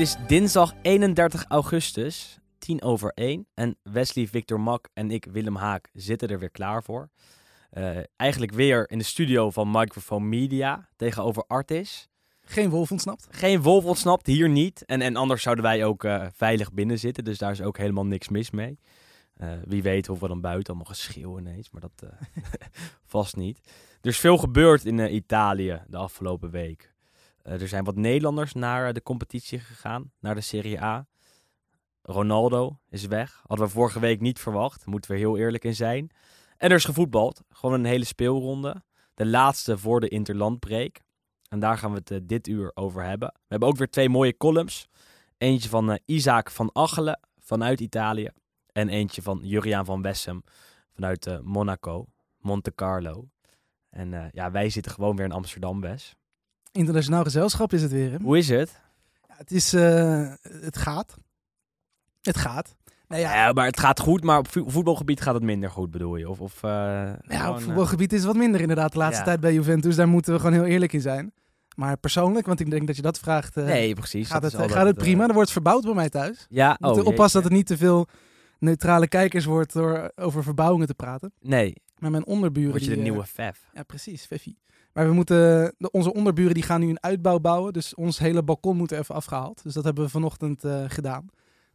Het is dinsdag 31 augustus, 10 over 1. En Wesley, Victor Mak en ik, Willem Haak, zitten er weer klaar voor. Eh, eigenlijk weer in de studio van Microphone Media tegenover Artis. Geen wolf ontsnapt. Geen wolf ontsnapt, hier niet. En, en anders zouden wij ook eh, veilig binnen zitten, dus daar is ook helemaal niks mis mee. Eh, wie weet of we dan buiten allemaal geschreeuw ineens, maar dat vast niet. Er is veel gebeurd in Italië de afgelopen week. Eh, er zijn wat Nederlanders naar eh, de competitie gegaan, naar de Serie A. Ronaldo is weg. Hadden we vorige week niet verwacht, moeten we heel eerlijk in zijn. En er is gevoetbald, gewoon een hele speelronde. De laatste voor de interlandbreek. En daar gaan we het eh, dit uur over hebben. We hebben ook weer twee mooie columns. Eentje van eh, Isaac van Achelen vanuit Italië. En eentje van Juriaan van Wessem vanuit Monaco, Monte Carlo. En ja, wij zitten gewoon weer in Amsterdam, Wes. Internationaal gezelschap is het weer. Hè? Hoe is het? Ja, het, is, eh, het gaat. Het gaat. Nou ja, Ja, maar het gaat goed, maar op vo- voetbalgebied gaat het minder goed, bedoel je? Of, of, eh, ja, gewoon, op eh, voetbalgebied is het wat minder inderdaad de laatste Ja. tijd bij Juventus. Daar moeten we gewoon heel eerlijk in zijn. Maar persoonlijk, want ik denk dat je dat vraagt, nee, precies. gaat, het, gaat het prima. Er wordt verbouwd bij mij thuis. ja, oh, oppassen dat het niet te veel neutrale kijkers wordt door over verbouwingen te praten. Nee, Maar mijn onderburen... word je de die, nieuwe Fef. Ja, precies, Feffie. Maar we moeten, onze onderburen die gaan nu een uitbouw bouwen. Dus ons hele balkon moet er even afgehaald. Dus dat hebben we vanochtend eh, gedaan.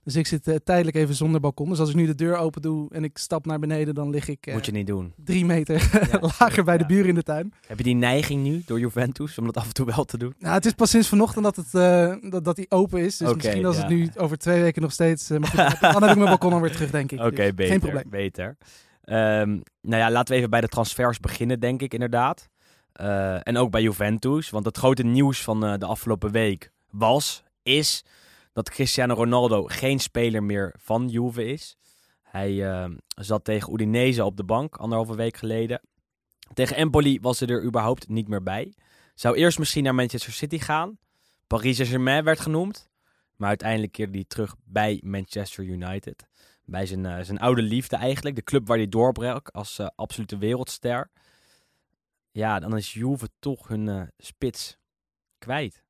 Dus ik zit eh, tijdelijk even zonder balkon. Dus als ik nu de deur open doe en ik stap naar beneden, dan lig ik eh, Moet je niet doen. drie meter Ja, lager bij de buren in de tuin. Heb je die neiging nu door Juventus om dat af en toe wel te doen? Nou, het is pas sinds vanochtend dat, het, eh, dat, dat die open is. Dus misschien als ja. het nu over twee weken nog steeds... eh, maar goed, dan heb ik mijn balkon alweer terug, denk ik. Oké, Dus beter. Geen probleem. beter. Ehm, nou ja, laten we even bij de transfers beginnen, denk ik inderdaad. Eh, en ook bij Juventus. Want het grote nieuws van eh, de afgelopen week was, is dat Cristiano Ronaldo geen speler meer van Juve is. Hij ehm, zat tegen Udinese op de bank, anderhalve week geleden. Tegen Empoli was hij er überhaupt niet meer bij. Zou eerst misschien naar Manchester City gaan. Paris Saint-Germain werd genoemd. Maar uiteindelijk keerde hij terug bij Manchester United. Bij zijn, eh, zijn oude liefde eigenlijk. De club waar hij doorbrak als eh, absolute wereldster. Ja, dan is Juve toch hun eh, spits kwijt.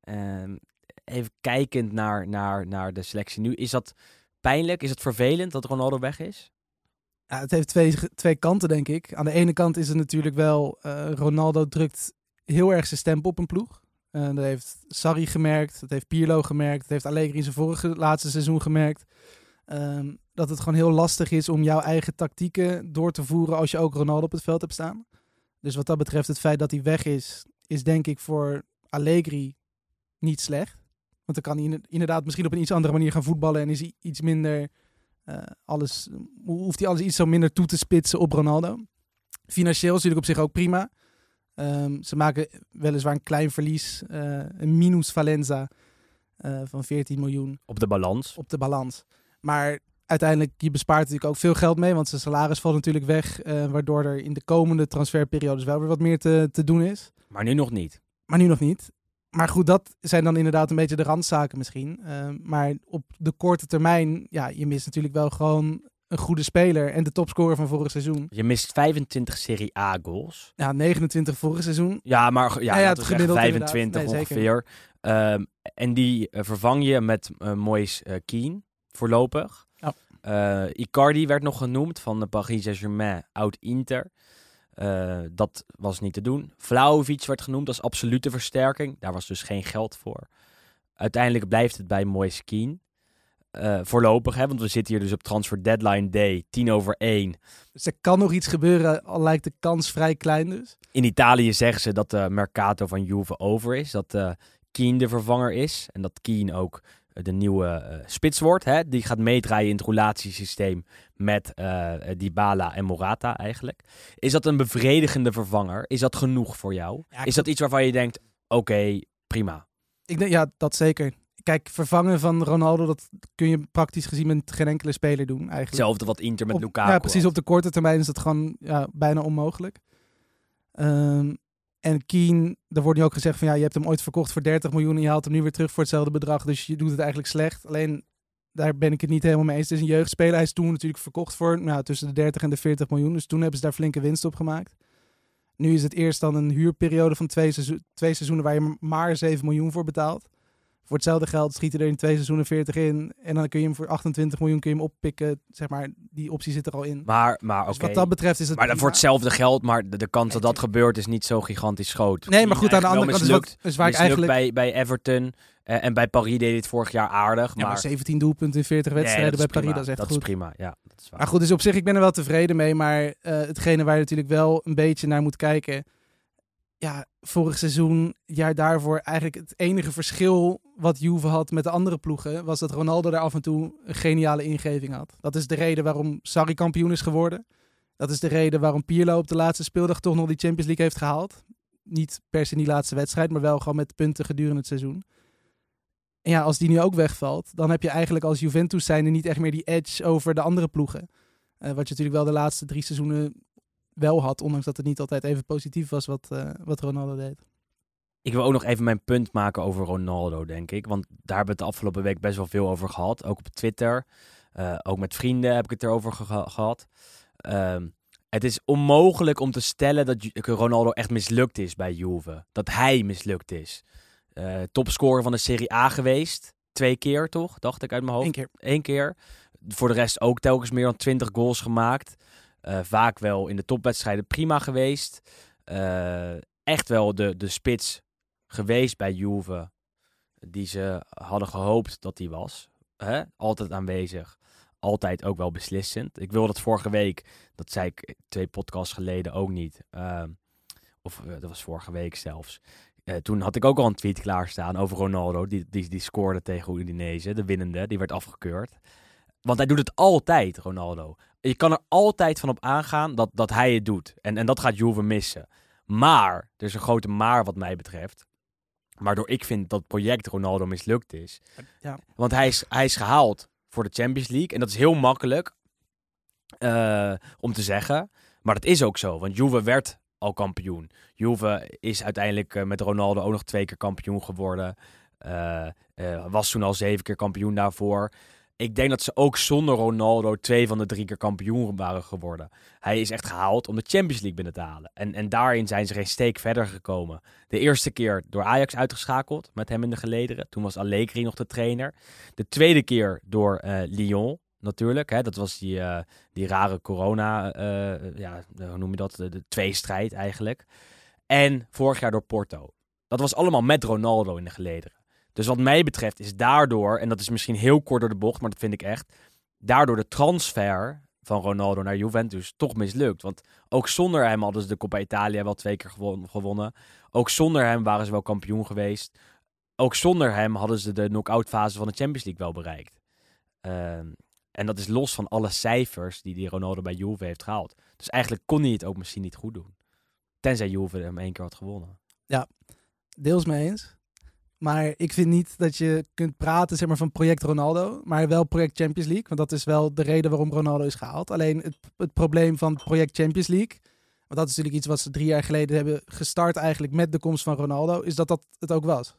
Ehm, even kijkend naar, naar, naar de selectie nu. Is dat pijnlijk? Is het vervelend dat Ronaldo weg is? Ja, het heeft twee, twee kanten, denk ik. Aan de ene kant is het natuurlijk wel... eh, Ronaldo drukt heel erg zijn stempel op een ploeg. Eh, dat heeft Sarri gemerkt, dat heeft Pirlo gemerkt, dat heeft Allegri in zijn vorige laatste seizoen gemerkt. Ehm, dat het gewoon heel lastig is om jouw eigen tactieken door te voeren als je ook Ronaldo op het veld hebt staan. Dus wat dat betreft, het feit dat hij weg is, is denk ik voor Allegri niet slecht. Want dan kan hij inderdaad misschien op een iets andere manier gaan voetballen en is hij iets minder eh, alles, hoeft hij alles iets zo minder toe te spitsen op Ronaldo. Financieel is natuurlijk op zich ook prima. Ehm, ze maken weliswaar een klein verlies, eh, een minus Valenza eh, van 14 miljoen Op de balans. op de balans. Maar uiteindelijk, je bespaart natuurlijk ook veel geld mee, want zijn salaris valt natuurlijk weg, eh, waardoor er in de komende transferperiodes wel weer wat meer te, te doen is. Maar nu nog niet. Maar nu nog niet. Maar goed, dat zijn dan inderdaad een beetje de randzaken misschien. Eh, maar op de korte termijn, ja, je mist natuurlijk wel gewoon een goede speler en de topscorer van vorig seizoen. Je mist 25 Serie A goals. Ja, 29 vorig seizoen. Ja, maar ja, Ja, ja, laten het gemiddeld zeggen inderdaad. 25 Nee, zeker. ongeveer. Ehm, en die eh, vervang je met eh, Keane voorlopig. Eh, Icardi werd nog genoemd van de Paris Saint-Germain, oud-Inter. Eh, dat was niet te doen. Vlaovic werd genoemd als absolute versterking. Daar was dus geen geld voor. Uiteindelijk blijft het bij Moise Keane. eh, voorlopig, hè, want we zitten hier dus op transfer deadline day, tien over één. Dus er kan nog iets gebeuren, al lijkt de kans vrij klein dus. In Italië zeggen ze dat de Mercato van Juve over is, dat eh Keane de vervanger is en dat Keane ook eh, de nieuwe eh, spits wordt. Hè? Die gaat meedraaien in het relatiesysteem met eh Dybala en Morata eigenlijk. Is dat een bevredigende vervanger? Is dat genoeg voor jou? Ja, is dat iets waarvan je denkt, oké, prima. Ik denk, ja, dat zeker. Kijk, vervangen van Ronaldo, dat kun je praktisch gezien met geen enkele speler doen eigenlijk. Hetzelfde wat Inter met Op- Lukaku Ja, precies. had. Op de korte termijn is dat gewoon ja, bijna onmogelijk. Ehm, en Keane, er wordt nu ook gezegd van ja, je hebt hem ooit verkocht voor 30 miljoen en je haalt hem nu weer terug voor hetzelfde bedrag. Dus je doet het eigenlijk slecht. Alleen daar ben ik het niet helemaal mee eens. Het is een jeugdspeler. Hij is toen natuurlijk verkocht voor nou, tussen de 30 en de 40 miljoen. Dus toen hebben ze daar flinke winst op gemaakt. Nu is het eerst dan een huurperiode van twee, twee seizoenen waar je maar 7 miljoen voor betaalt. Voor hetzelfde geld schieten er in twee seizoenen 40 in. En dan kun je hem voor 28 miljoen kun je hem oppikken. Zeg maar, die optie zit er al in. Maar, maar oké. Dus wat dat betreft is het. Maar dan voor hetzelfde geld, maar de, de kans dat dat gebeurt is niet zo gigantisch groot. Nee, maar goed, aan de andere kant is, wat, is waar ik eigenlijk. bij, bij Everton eh, en bij Paris deed het vorig jaar aardig. Ja, maar, maar 17 doelpunten in 40 Nee, wedstrijden dat bij is Paris, dat is echt dat goed. is prima, ja. Dat is waar. Maar goed, dus op zich, ik ben er wel tevreden mee. Maar eh, hetgene waar je natuurlijk wel een beetje naar moet kijken. Ja, vorig seizoen, jaar daarvoor, eigenlijk het enige verschil wat Juve had met de andere ploegen, was dat Ronaldo daar af en toe een geniale ingeving had. Dat is de reden waarom Sarri kampioen is geworden. Dat is de reden waarom Pirlo op de laatste speeldag toch nog die Champions League heeft gehaald. Niet per se in die laatste wedstrijd, maar wel gewoon met punten gedurende het seizoen. En ja, als die nu ook wegvalt, dan heb je eigenlijk als Juventus zijnde niet echt meer die edge over de andere ploegen. Eh, wat je natuurlijk wel de laatste drie seizoenen wel had, ondanks dat het niet altijd even positief was wat, eh, wat Ronaldo deed. Ik wil ook nog even mijn punt maken over Ronaldo, denk ik. Want daar hebben we het de afgelopen week best wel veel over gehad. Ook op Twitter. Eh, ook met vrienden heb ik het erover geha- gehad. Ehm, het is onmogelijk om te stellen dat Ronaldo echt mislukt is bij Juve. Dat hij mislukt is. Eh topscorer van de Serie A geweest. Twee keer toch? Dacht ik uit mijn hoofd. Eén keer. Eén keer. Voor de rest ook telkens meer dan 20 goals gemaakt. Eh, vaak wel in de topwedstrijden prima geweest. Eh, echt wel de, de spits geweest bij Juve. Die ze hadden gehoopt dat hij was. Hè? Altijd aanwezig. Altijd ook wel beslissend. Ik wilde dat vorige week. Dat zei ik twee podcasts geleden ook niet. Ehm, of eh, dat was vorige week zelfs. Toen had ik ook al een tweet klaarstaan over Ronaldo. Die, die, die scoorde tegen Udinese. De winnende. Die werd afgekeurd. Want hij doet het altijd, Ronaldo. Je kan er altijd van op aangaan dat, dat hij het doet. En, en dat gaat Juve missen. Maar, er is een grote maar wat mij betreft. Waardoor ik vind dat project Ronaldo mislukt is. Ja. Want hij is, hij is gehaald voor de Champions League. En dat is heel makkelijk eh, om te zeggen. Maar dat is ook zo. Want Juve werd al kampioen. Juve is uiteindelijk eh, met Ronaldo ook nog twee keer kampioen geworden. Eh, was toen al zeven keer kampioen daarvoor. Ik denk dat ze ook zonder Ronaldo twee van de drie keer kampioen waren geworden. Hij is echt gehaald om de Champions League binnen te halen. En, en daarin zijn ze geen steek verder gekomen. De eerste keer door Ajax uitgeschakeld, met hem in de gelederen. Toen was Allegri nog de trainer. De tweede keer door eh, Lyon, natuurlijk. Hè. Dat was die, eh, die rare corona, eh, ja, hoe noem je dat? De, de tweestrijd eigenlijk. En vorig jaar door Porto. Dat was allemaal met Ronaldo in de gelederen. Dus wat mij betreft is daardoor, en dat is misschien heel kort door de bocht, maar dat vind ik echt, daardoor de transfer van Ronaldo naar Juventus toch mislukt. Want ook zonder hem hadden ze de Coppa Italia wel twee keer gewon- gewonnen. Ook zonder hem waren ze wel kampioen geweest. Ook zonder hem hadden ze de knock-out fase van de Champions League wel bereikt. Ehm, en dat is los van alle cijfers die die Ronaldo bij Juve heeft gehaald. Dus eigenlijk kon hij het ook misschien niet goed doen. Tenzij Juve hem één keer had gewonnen. Deels mee eens. Maar ik vind niet dat je kunt praten zeg maar, van project Ronaldo, maar wel project Champions League. Want dat is wel de reden waarom Ronaldo is gehaald. Alleen het, het probleem van project Champions League, want dat is natuurlijk iets wat ze drie jaar geleden hebben gestart eigenlijk met de komst van Ronaldo, is dat dat het ook was.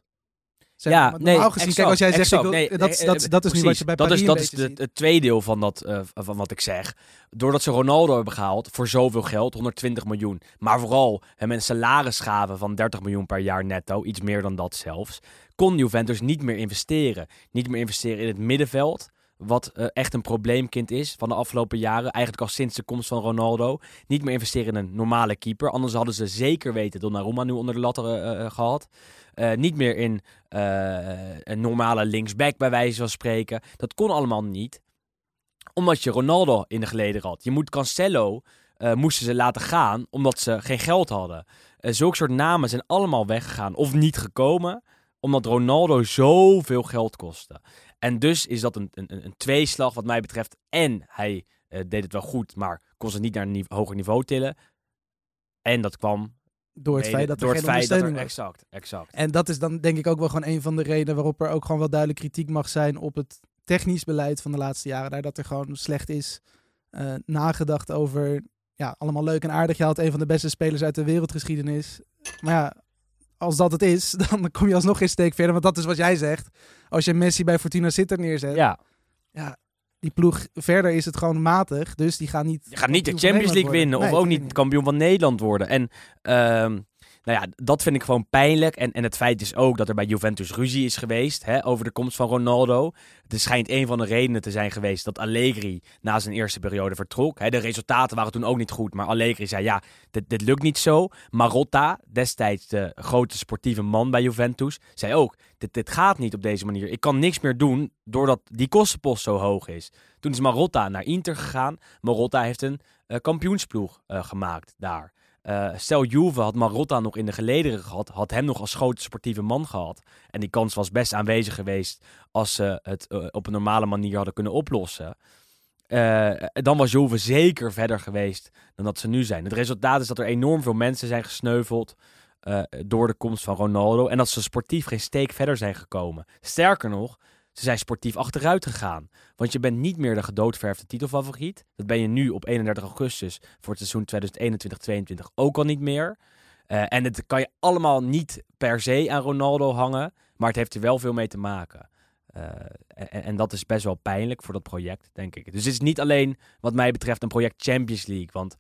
Zeg ja, maar, nee, normaal gezien, kijk, als jij zegt, exact, ik wil- nee, dat, nee, dat, dat, eh, is nu wat precies. je bij dat Paris is, dat is de- het tweede deel van, dat, eh, van wat ik zeg. Doordat ze Ronaldo hebben gehaald voor zoveel geld, 120 miljoen. Maar vooral hem een salaris gaven van 30 miljoen per jaar netto, iets meer dan dat zelfs. Kon Juventus niet meer investeren. Niet meer investeren in het middenveld. Wat eh, echt een probleemkind is van de afgelopen jaren. Eigenlijk al sinds de komst van Ronaldo. Niet meer investeren in een normale keeper. Anders hadden ze zeker weten Donnarumma nu onder de lat eh, eh, gehad. Eh, niet meer in een normale linksback bij wijze van spreken. Dat kon allemaal niet. Omdat je Ronaldo in de geleden had. Je moet Cancelo moesten ze laten gaan omdat ze geen geld hadden. Zulke soort namen zijn allemaal weggegaan of niet gekomen omdat Ronaldo zoveel geld kostte. En dus is dat een, een, een tweeslag wat mij betreft. En hij eh, deed het wel goed, maar kon ze niet naar een nive- hoger niveau tillen. En dat kwam Door het feit dat er door geen dat er, ondersteuning was. exact, exact. En dat is dan denk ik ook wel gewoon een van de redenen waarop er ook gewoon wel duidelijk kritiek mag zijn op het technisch beleid van de laatste jaren. Daar dat er gewoon slecht is eh, nagedacht over, ja, allemaal leuk en aardig. Je haalt een van de beste spelers uit de wereldgeschiedenis. Maar ja, als dat het is, dan kom je alsnog geen steek verder. Want dat is wat jij zegt. Als je Messi bij Fortuna Sittard neerzet, Ja, die ploeg verder is het gewoon matig. Dus die gaan niet... je gaat niet de Champions League winnen. of ook niet kampioen van Nederland worden. En ehm, nou ja, dat vind ik gewoon pijnlijk. En, en het feit is ook dat er bij Juventus ruzie is geweest hè, over de komst van Ronaldo. Het schijnt een van de redenen te zijn geweest dat Allegri na zijn eerste periode vertrok. Hè, de resultaten waren toen ook niet goed, maar Allegri zei ja, dit, dit lukt niet zo. Marotta, destijds de grote sportieve man bij Juventus, zei ook, dit, dit gaat niet op deze manier. Ik kan niks meer doen doordat die kostenpost zo hoog is. Toen is Marotta naar Inter gegaan. Marotta heeft een eh, kampioensploeg eh, gemaakt daar. Eh, stel Juve had Marotta nog in de gelederen gehad, had hem nog als grote sportieve man gehad. En die kans was best aanwezig geweest als ze het eh, op een normale manier hadden kunnen oplossen. Eh, dan was Juve zeker verder geweest dan dat ze nu zijn. Het resultaat is dat er enorm veel mensen zijn gesneuveld door de komst van Ronaldo. En dat ze sportief geen steek verder zijn gekomen. Sterker nog, ze zijn sportief achteruit gegaan. Want je bent niet meer de gedoodverfde titelfavoriet. Dat ben je nu op 31 augustus voor het seizoen 2021-2022 ook al niet meer. Eh, en het kan je allemaal niet per se aan Ronaldo hangen. Maar het heeft er wel veel mee te maken. Eh, en, en dat is best wel pijnlijk voor dat project, denk ik. Dus het is niet alleen, wat mij betreft, een project Champions League. Want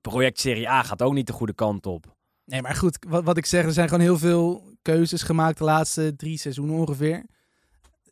project Serie A gaat ook niet de goede kant op. Nee, maar goed, wat, wat ik zeg, er zijn gewoon heel veel keuzes gemaakt de laatste drie seizoenen ongeveer.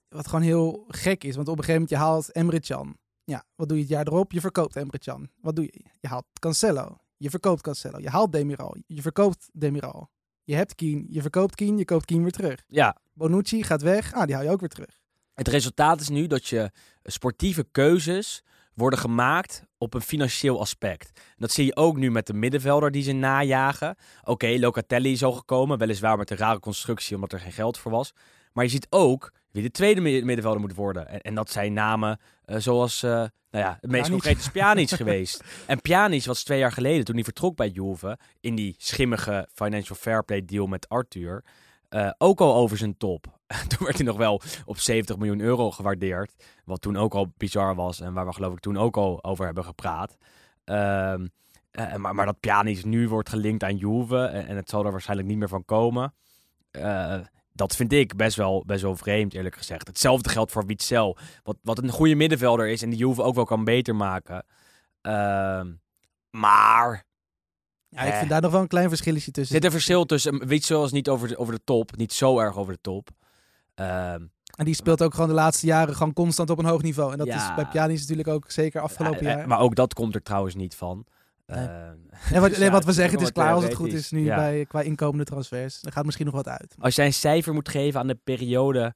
Wat gewoon heel gek is, want op een gegeven moment je haalt Emre Can. Ja, wat doe je het jaar erop? Je verkoopt Emre Can. Wat doe je? Je haalt Cancelo. Je verkoopt Cancelo. Je haalt Demiral. Je verkoopt Demiral. Je hebt Kien. Je verkoopt Kien. Je koopt Kien weer terug. Ja, Bonucci gaat weg. Ah, die haal je ook weer terug. Het resultaat is nu dat je sportieve keuzes worden gemaakt op een financieel aspect. Dat zie je ook nu met de middenvelder die ze najagen. Oké, Locatelli is al gekomen, weliswaar met een rare constructie omdat er geen geld voor was. Maar je ziet ook wie de tweede mi- middenvelder moet worden. En, en dat zijn namen eh, zoals, eh, nou ja, het meest concreet is Pjanic geweest. En Pjanic was twee jaar geleden, toen hij vertrok bij Juve, in die schimmige financial fair play deal met Arthur, eh, ook al over zijn top. toen werd hij nog wel op 70 miljoen euro gewaardeerd. Wat toen ook al bizar was en waar we geloof ik toen ook al over hebben gepraat. Ehm, eh, maar, maar dat Pjanic nu wordt gelinkt aan Juve en, en het zal er waarschijnlijk niet meer van komen. Eh, dat vind ik best wel, best wel vreemd, eerlijk gezegd. Hetzelfde geldt voor Witzel, wat, wat een goede middenvelder is en die Juve ook wel kan beter maken. Ehm, maar Ja, ik Eh. vind daar nog wel een klein verschilletje er tussen. zit een verschil tussen. Witzel is niet over de, over de top, niet zo erg over de top. Ehm, En die speelt ook gewoon de laatste jaren gewoon constant op een hoog niveau. En dat Ja. is bij Pjanic natuurlijk ook zeker afgelopen ja, eh, jaar. Maar ook dat komt er trouwens niet van. En wat, dus nee, ja, wat we zeggen, het is klaar wat als het goed is nu Ja. bij, qua inkomende transfers. Dan gaat misschien nog wat uit. Als jij een cijfer moet geven aan de periode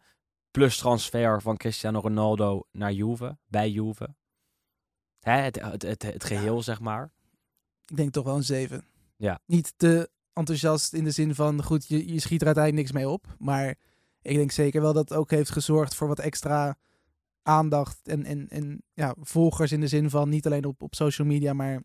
plus transfer van Cristiano Ronaldo naar Juve, bij Juve. Hè, het, het, het, het geheel, zeg maar. Ik denk toch wel een 7. Ja. Niet te enthousiast in de zin van, goed, je, je schiet er uiteindelijk niks mee op. Maar ik denk zeker wel dat het ook heeft gezorgd voor wat extra aandacht en, en, en ja, volgers in de zin van niet alleen op, op social media, maar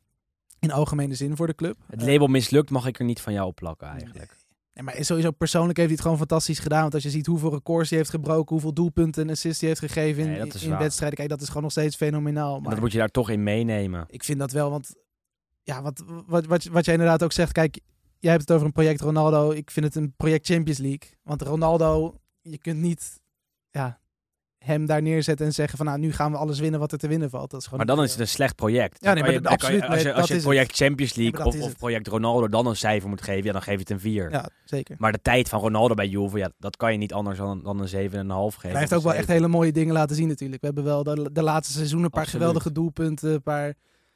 in algemene zin voor de club. Het label mislukt mag ik er niet van jou opplakken eigenlijk. Nee, maar sowieso persoonlijk heeft hij het gewoon fantastisch gedaan. Want als je ziet hoeveel records hij heeft gebroken, hoeveel doelpunten en assists hij heeft gegeven in, Nee, in wedstrijden. Kijk, dat is gewoon nog steeds fenomenaal. En Maar dat moet je daar toch in meenemen. ik vind dat wel, want ja, wat, wat, wat, wat jij inderdaad ook zegt, kijk, jij hebt het over een project Ronaldo. Ik vind het een project Champions League. Want Ronaldo, je kunt niet ja, hem daar neerzetten en zeggen van nou, nu gaan we alles winnen wat er te winnen valt. Dat is gewoon Maar dan is het een slecht project. Ja, nee, maar je- dat- je- absoluut, Als je, als je het project Champions League of, project Ronaldo dan een cijfer moet geven, ja, dan geef je het een 4. Ja, zeker. Maar de tijd van Ronaldo bij Juve, ja, dat kan je niet anders dan, dan een 7,5 geven. Hij heeft ook wel echt 7. hele mooie dingen laten zien natuurlijk. We hebben wel de, de laatste seizoenen een paar Absoluut. geweldige doelpunten, een paar...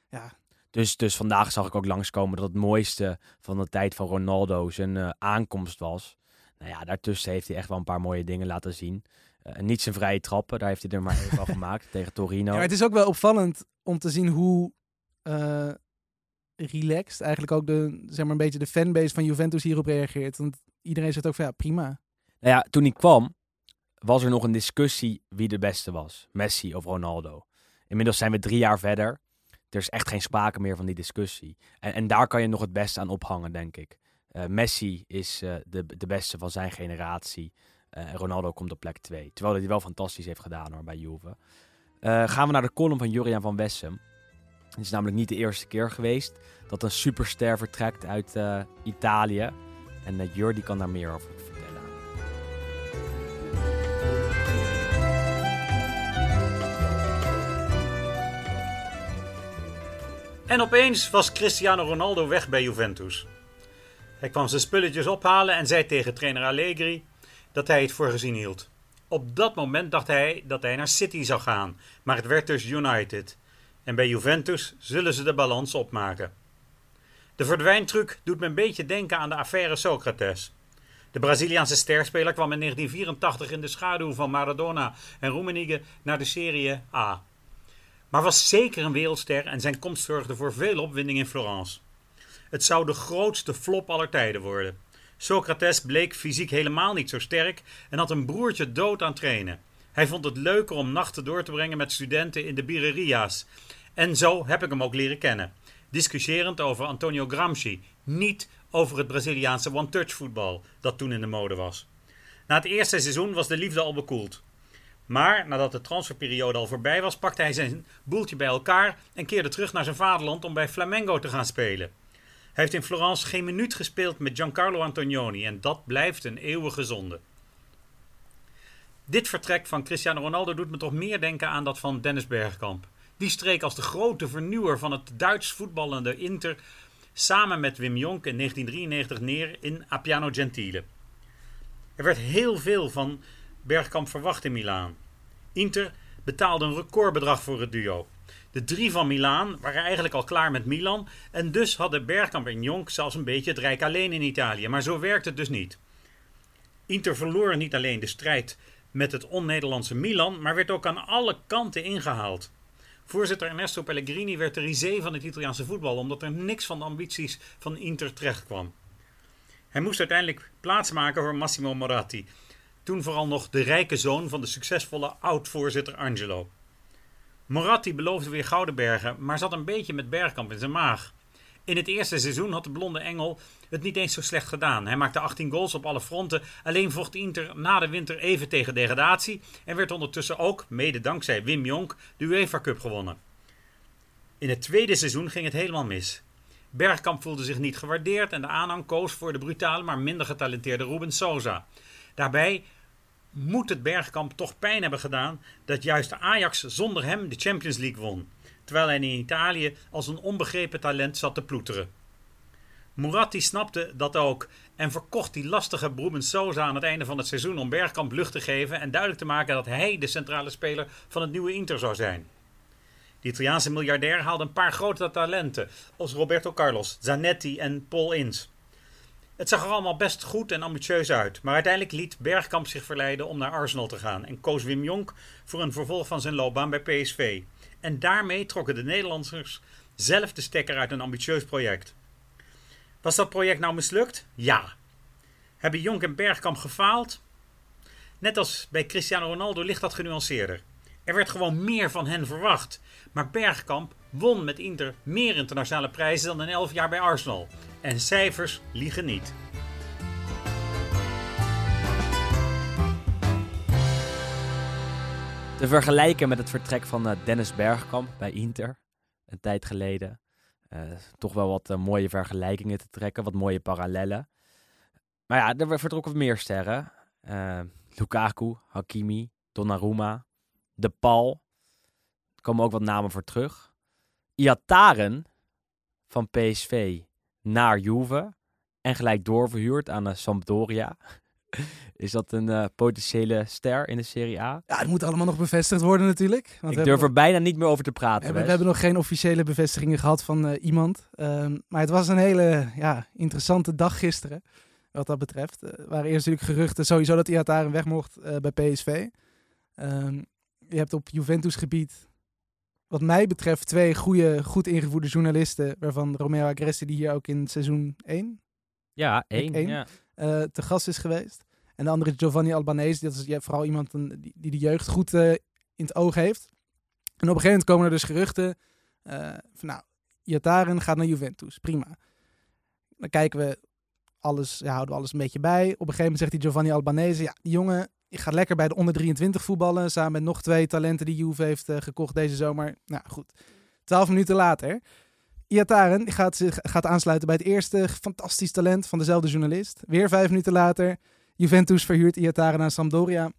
Ja, Dus, dus vandaag zag ik ook langskomen dat het mooiste van de tijd van Ronaldo zijn eh, aankomst was. Nou ja, daartussen heeft hij echt wel een paar mooie dingen laten zien. Eh, niet zijn vrije trappen, daar heeft hij er maar even van gemaakt tegen Torino. Ja, maar het is ook wel opvallend om te zien hoe eh, relaxed eigenlijk ook de, zeg maar een beetje de fanbase van Juventus hierop reageert. Want iedereen zegt ook van ja, prima. Nou ja, toen hij kwam, was er nog een discussie wie de beste was. Messi of Ronaldo. Inmiddels zijn we drie jaar verder. Er is echt geen sprake meer van die discussie. En, en daar kan je nog het beste aan ophangen, denk ik. Eh, Messi is de, de beste van zijn generatie. Eh, en Ronaldo komt op plek 2. Terwijl hij wel fantastisch heeft gedaan hoor, bij Juve. Eh, gaan we naar de column van Juriaan van Wessem. Het is namelijk niet de eerste keer geweest dat een superster vertrekt uit eh, Italië. En Jur die kan daar meer over vertellen. En opeens was Cristiano Ronaldo weg bij Juventus. Hij kwam zijn spulletjes ophalen en zei tegen trainer Allegri dat hij het voor gezien hield. Op dat moment dacht hij dat hij naar City zou gaan, maar het werd dus United. En bij Juventus zullen ze de balans opmaken. De verdwijntruc doet me een beetje denken aan de affaire Socrates. De Braziliaanse sterspeler kwam in 1984 in de schaduw van Maradona en Rummenigge naar de Serie A. Maar was zeker een wereldster en zijn komst zorgde voor veel opwinding in Florence. Het zou de grootste flop aller tijden worden. Socrates bleek fysiek helemaal niet zo sterk en had een broertje dood aan trainen. Hij vond het leuker om nachten door te brengen met studenten in de birreria's. En zo heb ik hem ook leren kennen. Discussiërend over Antonio Gramsci, niet over het Braziliaanse one-touch voetbal dat toen in de mode was. Na het eerste seizoen was de liefde al bekoeld. Maar nadat de transferperiode al voorbij was, pakte hij zijn boeltje bij elkaar en keerde terug naar zijn vaderland om bij Flamengo te gaan spelen. Hij heeft in Florence geen minuut gespeeld met Giancarlo Antonioni en dat blijft een eeuwige zonde. Dit vertrek van Cristiano Ronaldo doet me toch meer denken aan dat van Dennis Bergkamp. Die streek als de grote vernieuwer van het Duits voetballende Inter samen met Wim Jonk in 1993 neer in Appiano Gentile. Er werd heel veel van Bergkamp verwacht in Milaan. Inter betaalde een recordbedrag voor het duo. De drie van Milaan waren eigenlijk al klaar met Milan en dus hadden Bergkamp en Jonk zelfs een beetje het rijk alleen in Italië. Maar zo werkt het dus niet. Inter verloor niet alleen de strijd met het on-Nederlandse Milan, maar werd ook aan alle kanten ingehaald. Voorzitter Ernesto Pellegrini werd de risée van het Italiaanse voetbal, omdat er niks van de ambities van Inter terecht kwam. Hij moest uiteindelijk plaatsmaken voor Massimo Moratti, toen vooral nog de rijke zoon van de succesvolle oud-voorzitter Angelo. Moratti beloofde weer gouden bergen, maar zat een beetje met Bergkamp in zijn maag. In het eerste seizoen had de blonde engel het niet eens zo slecht gedaan. Hij maakte 18 goals op alle fronten, alleen vocht Inter na de winter even tegen degradatie en werd ondertussen ook, mede dankzij Wim Jonk, de UEFA Cup gewonnen. In het tweede seizoen ging het helemaal mis. Bergkamp voelde zich niet gewaardeerd en de aanhang koos voor de brutale maar minder getalenteerde Ruben Sosa. Daarbij moet het Bergkamp toch pijn hebben gedaan dat juist Ajax zonder hem de Champions League won, terwijl hij in Italië als een onbegrepen talent zat te ploeteren. Muratti snapte dat ook en verkocht die lastige Ruben Sosa aan het einde van het seizoen om Bergkamp lucht te geven en duidelijk te maken dat hij de centrale speler van het nieuwe Inter zou zijn. De Italiaanse miljardair haalde een paar grote talenten, als Roberto Carlos, Zanetti en Paul Ince. Het zag er allemaal best goed en ambitieus uit, maar uiteindelijk liet Bergkamp zich verleiden om naar Arsenal te gaan en koos Wim Jonk voor een vervolg van zijn loopbaan bij PSV. En daarmee trokken de Nederlanders zelf de stekker uit een ambitieus project. Was dat project nou mislukt? Ja. Hebben Jonk en Bergkamp gefaald? Net als bij Cristiano Ronaldo ligt dat genuanceerder. Er werd gewoon meer van hen verwacht. Maar Bergkamp won met Inter meer internationale prijzen dan in 11 jaar bij Arsenal. En cijfers liegen niet. Te vergelijken met het vertrek van uh, Dennis Bergkamp bij Inter, een tijd geleden. Uh, toch wel wat uh, mooie vergelijkingen te trekken, wat mooie parallellen. Maar ja, er vertrokken meer sterren. Lukaku, Hakimi, Donnarumma. De Paul. Er komen ook wat namen voor terug. Iataren van PSV naar Juve. En gelijk doorverhuurd aan de Sampdoria. Is dat een eh, potentiële ster in de Serie A? Ja, het moet allemaal nog bevestigd worden natuurlijk. Want Ik durf nog- er bijna niet meer over te praten. we hebben, we hebben nog geen officiële bevestigingen gehad van eh, iemand. Ehm, maar het was een hele ja, interessante dag gisteren. Wat dat betreft. Eh, Er waren eerst natuurlijk geruchten sowieso dat Iataren weg mocht eh, bij PSV. Ehm, je hebt op Juventus gebied, wat mij betreft, twee goede, goed ingevoerde journalisten. Waarvan Romeo Agresti, die hier ook in seizoen 1 Ja, één. één. Ja. eh, te gast is geweest. En de andere is Giovanni Albanese. Dat is ja, vooral iemand die, die de jeugd goed eh, in het oog heeft. En op een gegeven moment komen er dus geruchten eh, van nou, Iataren gaat naar Juventus. Prima. Dan kijken we alles, ja, houden we alles een beetje bij. Op een gegeven moment zegt die Giovanni Albanese, ja, die jongen gaat lekker bij de onder 23 voetballen. Samen met nog twee talenten die Juve heeft eh, gekocht deze zomer. Nou goed, twaalf minuten later. Iataren gaat, zich, gaat aansluiten bij het eerste fantastisch talent van dezelfde journalist. Weer vijf minuten later. Juventus verhuurt Iataren aan Sampdoria.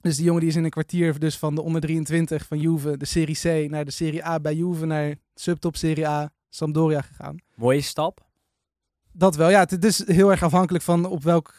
Dus die jongen die is in een kwartier dus van de onder 23 van Juve, de Serie C, naar de Serie A bij Juve, naar subtop Serie A, Sampdoria gegaan. Mooie stap. Dat wel, ja. Het is heel erg afhankelijk van op welk,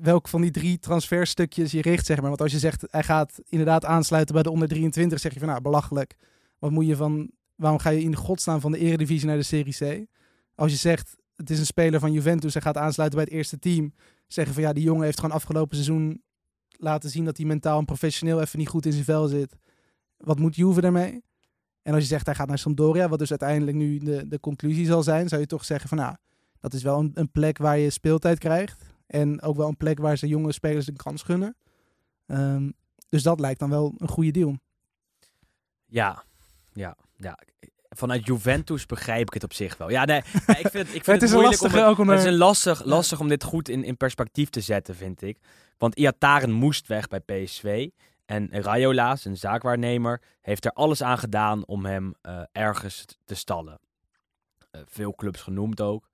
welk van die drie transferstukjes je richt, zeg maar. Want als je zegt, hij gaat inderdaad aansluiten bij de onder 23, zeg je van, nou, belachelijk. Wat moet je van, waarom ga je in godsnaam van de eredivisie naar de Serie C? Als je zegt, het is een speler van Juventus, hij gaat aansluiten bij het eerste team. Zeggen van, ja, die jongen heeft gewoon afgelopen seizoen laten zien dat hij mentaal en professioneel even niet goed in zijn vel zit. Wat moet Juve daarmee? En als je zegt, hij gaat naar Sampdoria, wat dus uiteindelijk nu de, de conclusie zal zijn, zou je toch zeggen van, nou, dat is wel een plek waar je speeltijd krijgt. En ook wel een plek waar ze jonge spelers een kans gunnen. Ehm, dus dat lijkt dan wel een goede deal. Ja, ja, ja. Vanuit Juventus begrijp ik het op zich wel. Ja, nee, ik vind het, ik vind Het is een moeilijk om het- ook om Het is een lastig, lastig om dit goed in, in perspectief te zetten, vind ik. Want Iataren moest weg bij PSV. En Rayola, zijn zaakwaarnemer, heeft er alles aan gedaan om hem eh, ergens te stallen. Eh, veel clubs genoemd ook.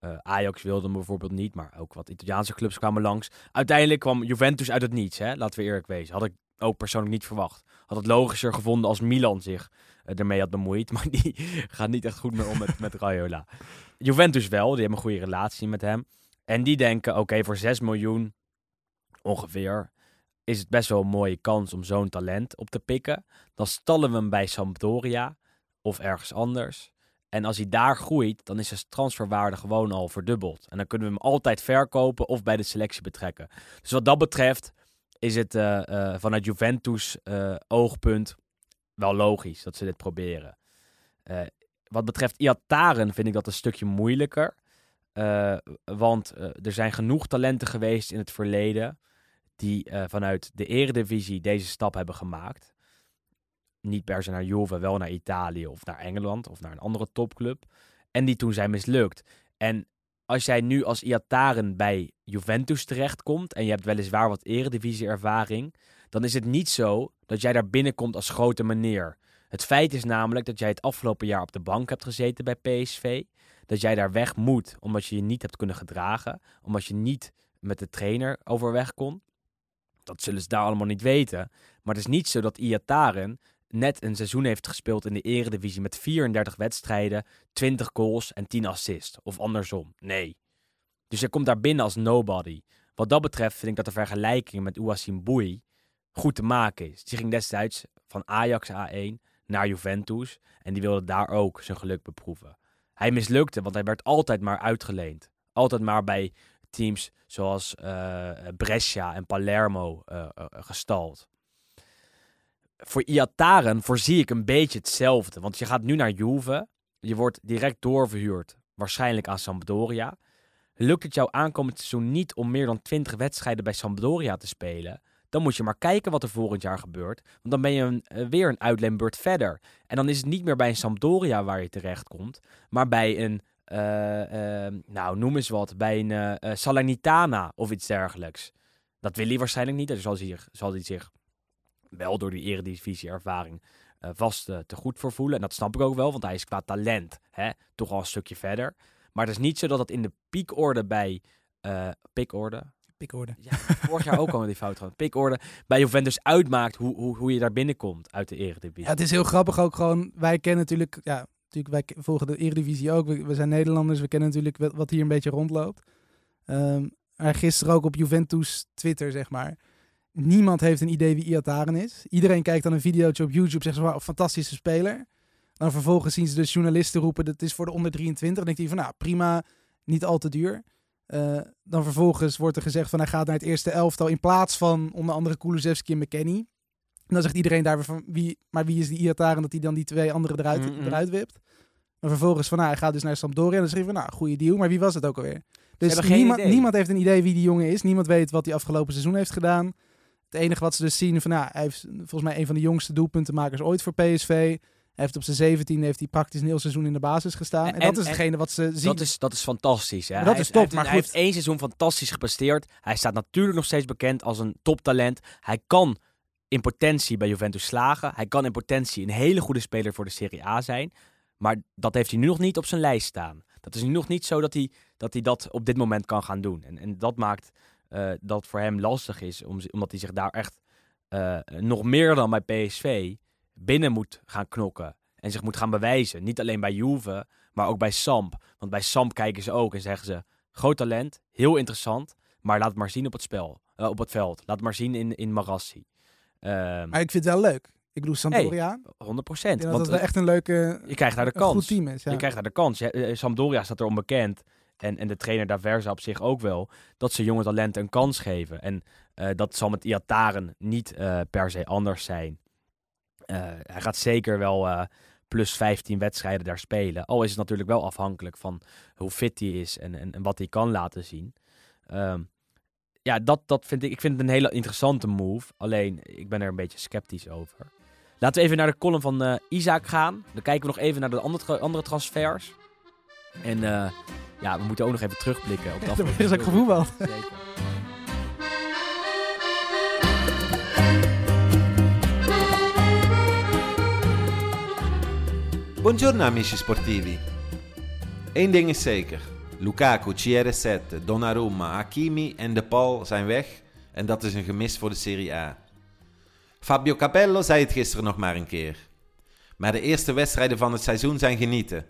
Eh, Ajax wilde hem bijvoorbeeld niet, maar ook wat Italiaanse clubs kwamen langs. Uiteindelijk kwam Juventus uit het niets, hè? laten we eerlijk wezen. Had ik ook persoonlijk niet verwacht. Had het logischer gevonden als Milan zich eh, ermee had bemoeid. Maar die gaat niet echt goed meer om met, met Raiola. Juventus wel, die hebben een goede relatie met hem. En die denken, oké, voor 6 miljoen ongeveer is het best wel een mooie kans om zo'n talent op te pikken. Dan stallen we hem bij Sampdoria of ergens anders. En als hij daar groeit, dan is zijn transferwaarde gewoon al verdubbeld. En dan kunnen we hem altijd verkopen of bij de selectie betrekken. Dus wat dat betreft is het eh, eh, vanuit Juventus eh, oogpunt wel logisch dat ze dit proberen. Wat betreft Iataren vind ik dat een stukje moeilijker. Want er zijn genoeg talenten geweest in het verleden die vanuit de eredivisie deze stap hebben gemaakt. Niet per se naar Juve, wel naar Italië of naar Engeland of naar een andere topclub. En die toen zijn mislukt. En als jij nu als Iataren bij Juventus terechtkomt en je hebt weliswaar wat eredivisie-ervaring, dan is het niet zo dat jij daar binnenkomt als grote meneer. Het feit is namelijk dat jij het afgelopen jaar op de bank hebt gezeten bij PSV. Dat jij daar weg moet omdat je je niet hebt kunnen gedragen. Omdat je niet met de trainer overweg kon. Dat zullen ze daar allemaal niet weten. Maar het is niet zo dat Iataren net een seizoen heeft gespeeld in de eredivisie met 34 wedstrijden, 20 goals en 10 assists. Of andersom. Nee. Dus hij komt daar binnen als nobody. Wat dat betreft vind ik dat de vergelijking met Ouassim Boui goed te maken is. Die ging destijds van Ajax A1 naar Juventus en die wilde daar ook zijn geluk beproeven. Hij mislukte, want hij werd altijd maar uitgeleend. Altijd maar bij teams zoals eh, Brescia en Palermo eh, eh, gestald. Voor Iataren voorzie ik een beetje hetzelfde. Want je gaat nu naar Juve. Je wordt direct doorverhuurd. Waarschijnlijk aan Sampdoria. Lukt het jou aankomend seizoen niet om meer dan 20 wedstrijden bij Sampdoria te spelen? Dan moet je maar kijken wat er volgend jaar gebeurt. Want dan ben je eh, weer een uitleenbeurt verder. En dan is het niet meer bij een Sampdoria waar je terechtkomt. Maar bij een, eh, eh, nou noem eens wat, bij een eh, Salernitana of iets dergelijks. Dat wil hij waarschijnlijk niet. Daar zal hij zal hij zich wel door die eredivisie-ervaring eh, vast eh, te goed voor voelen. En dat snap ik ook wel, want hij is qua talent hè, toch al een stukje verder. Maar het is niet zo dat het in de piekorde bij... eh piekorde? Pikorde. Ja, vorig jaar ook al die fout gehad. Pikorde bij Juventus uitmaakt hoe, hoe, hoe je daar binnenkomt uit de Eredivisie. Ja, het is heel grappig ook gewoon. Wij kennen natuurlijk, ja, natuurlijk wij volgen de Eredivisie ook. We, we zijn Nederlanders, we kennen natuurlijk wat, hier een beetje rondloopt. Ehm, maar gisteren ook op Juventus Twitter, zeg maar. Niemand heeft een idee wie Iataren is. Iedereen kijkt dan een videootje op YouTube, zegt ze, wauw, fantastische speler. Dan vervolgens zien ze de journalisten roepen, dat is voor de onder 23. Dan denkt hij van, nou, prima, niet al te duur. Eh, dan vervolgens wordt er gezegd van, hij gaat naar het eerste elftal in plaats van onder andere Kulusevski en McKennie. En dan zegt iedereen daar van, wie, maar wie is die Iataren dat hij dan die twee anderen eruit, eruit wipt. Dan vervolgens van, nou, hij gaat dus naar Sampdoria. En dan schreef van, nou, goede deal. Maar wie was het ook alweer? Dus niemand heeft een idee wie die jongen is. Niemand weet wat hij afgelopen seizoen heeft gedaan. Het enige wat ze dus zien, van, nou, hij heeft volgens mij een van de jongste doelpuntenmakers ooit voor PSV. Hij heeft op zijn 17 heeft hij praktisch een heel seizoen in de basis gestaan. En, En- dat is en- hetgene wat ze zien. Dat is, dat is fantastisch. Hè? Maar Hij dat is heeft- top, heeft, maar hij heeft één seizoen fantastisch gepresteerd. Hij staat natuurlijk nog steeds bekend als een toptalent. Hij kan in potentie bij Juventus slagen. Hij kan in potentie een hele goede speler voor de Serie A zijn. Maar dat heeft hij nu nog niet op zijn lijst staan. Dat is nu nog niet zo dat hij dat, hij dat op dit moment kan gaan doen. En, en dat maakt dat voor hem lastig is, om, omdat hij zich daar echt eh, nog meer dan bij PSV binnen moet gaan knokken. En zich moet gaan bewijzen. Niet alleen bij Juve, maar ook bij Samp. Want bij Samp kijken ze ook en zeggen ze: groot talent, heel interessant, maar laat het maar zien op het spel, eh, op het veld. Laat het maar zien in, in Marassi. Ehm Maar ik vind het wel leuk. Ik bedoel, Sampdoria. 100 ik procent. denk dat het wel echt een leuke, je krijgt daar de een goed kans. team is. Ja. Je krijgt daar de kans. Eh, Sampdoria staat er onbekend. En, en de trainer Daversa op zich ook wel. Dat ze jonge talenten een kans geven. En eh, dat zal met Iataren niet eh, per se anders zijn. Eh, hij gaat zeker wel plus 15 wedstrijden daar spelen. Al is het natuurlijk wel afhankelijk van hoe fit hij is en, en, wat hij kan laten zien. Ehm, ja, dat, dat vind ik, ik vind het een hele interessante move. Alleen, ik ben er een beetje sceptisch over. Laten we even naar de column van Isaac gaan. Dan kijken we nog even naar de andere, andere transfers. En ja, we moeten ook nog even terugblikken op Er afgelopen is ook seizoen. gevoetbald. Zeker. Buongiorno amici sportivi. Eén ding is zeker. Lukaku, CR7, Donnarumma, Hakimi en De Paul zijn weg en dat is een gemis voor de Serie A. Fabio Capello zei het gisteren nog maar een keer. Maar de eerste wedstrijden van het seizoen zijn genieten.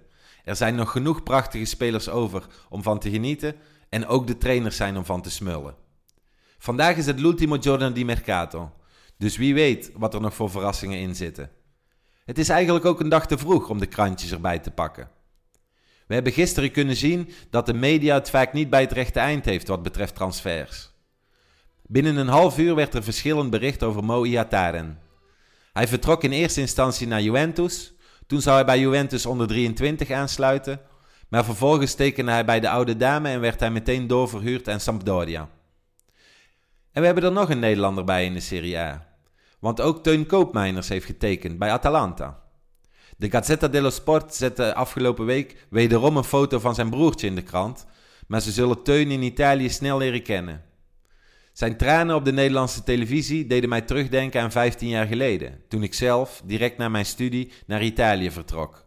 Er zijn nog genoeg prachtige spelers over om van te genieten en ook de trainers zijn om van te smullen. Vandaag is het l'ultimo giorno di mercato, dus wie weet wat er nog voor verrassingen in zitten. Het is eigenlijk ook een dag te vroeg om de krantjes erbij te pakken. We hebben gisteren kunnen zien dat de media het vaak niet bij het rechte eind heeft wat betreft transfers. Binnen een half uur werd er verschillend bericht over Mo Iataren. Hij vertrok in eerste instantie naar Juventus, toen zou hij bij Juventus onder 23 aansluiten, maar vervolgens tekende hij bij de oude dame en werd hij meteen doorverhuurd aan Sampdoria. En we hebben er nog een Nederlander bij in de Serie A. Want ook Teun Koopmeiners heeft getekend bij Atalanta. De Gazzetta dello Sport zette afgelopen week wederom een foto van zijn broertje in de krant, maar ze zullen Teun in Italië snel leren kennen. Zijn tranen op de Nederlandse televisie deden mij terugdenken aan 15 jaar geleden, toen ik zelf direct na mijn studie naar Italië vertrok.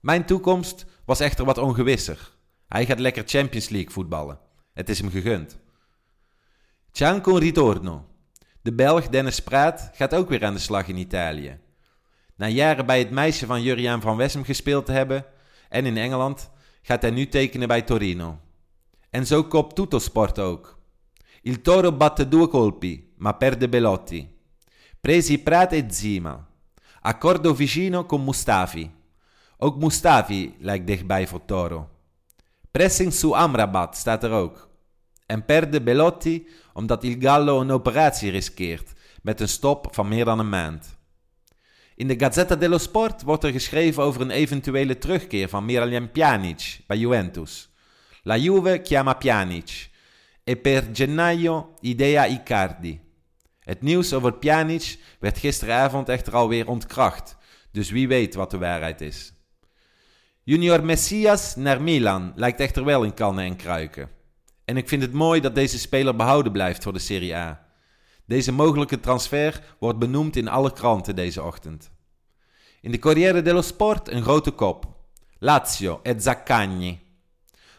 Mijn toekomst was echter wat ongewisser. Hij gaat lekker Champions League voetballen. Het is hem gegund. Cianco ritorno. De Belg Dennis Praat gaat ook weer aan de slag in Italië. Na jaren bij het meisje van Juriaan van Wessem gespeeld te hebben en in Engeland gaat hij nu tekenen bij Torino. En zo kopt Tuttosport ook. Il Toro batte due colpi, ma perde Belotti. Presi Praat e Zima. Accordo vicino con Mustafi. Ook Mustafi lijkt dichtbij voor Toro. Pressing su Amrabat staat er ook. En perde Belotti omdat Il Gallo een operatie riskeert met een stop van meer dan een maand. In de Gazzetta dello Sport wordt er geschreven over een eventuele terugkeer van Miralem Pjanic bij Juventus. La Juve chiama Pjanic e per gennaio idea Icardi. Het nieuws over Pjanic werd gisteravond echter alweer ontkracht, dus wie weet wat de waarheid is. Junior Messias naar Milan lijkt echter wel in kannen en kruiken. En ik vind het mooi dat deze speler behouden blijft voor de Serie A. Deze mogelijke transfer wordt benoemd in alle kranten deze ochtend. In de Corriere dello Sport een grote kop. Lazio e Zaccagni.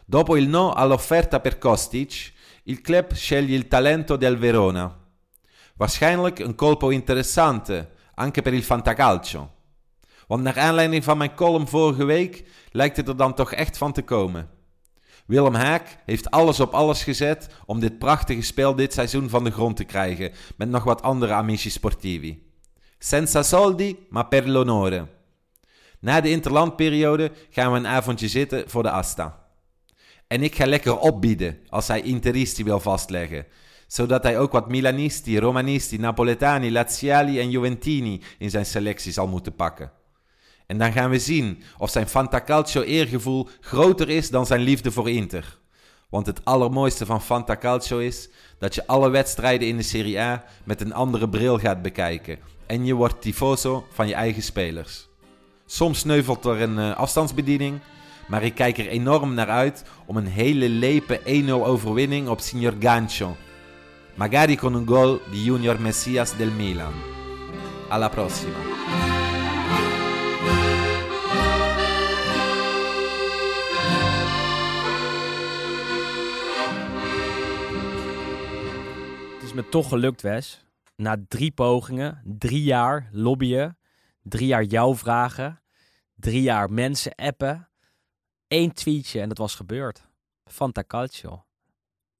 Dopo il no all'offerta per Kostic il club sceglie il talento del Verona. Waarschijnlijk een colpo interessante, anche per il fantacalcio. Want naar aanleiding van mijn column vorige week lijkt het er dan toch echt van te komen. Willem Haak heeft alles op alles gezet om dit prachtige spel dit seizoen van de grond te krijgen, met nog wat andere amici sportivi. Senza soldi, ma per l'onore. Na de interlandperiode gaan we een avondje zitten voor de Asta. En ik ga lekker opbieden als hij Interisti wil vastleggen, zodat hij ook wat Milanisti, Romanisti, Napoletani, Laziali en Juventini in zijn selectie zal moeten pakken. En dan gaan we zien of zijn Fantacalcio eergevoel groter is dan zijn liefde voor Inter. Want het allermooiste van Fantacalcio is dat je alle wedstrijden in de Serie A met een andere bril gaat bekijken. En je wordt tifoso van je eigen spelers. Soms sneuvelt er een uh, afstandsbediening, maar ik kijk er enorm naar uit om een hele lepe 1-0 overwinning op Signor Gancho. Magari con un gol di Junior Messias del Milan. Alla prossima. Het is me toch gelukt, Wes. Na drie pogingen, drie jaar lobbyen, drie jaar jou vragen, drie jaar mensen appen, één tweetje en dat was gebeurd. Fanta Calcio.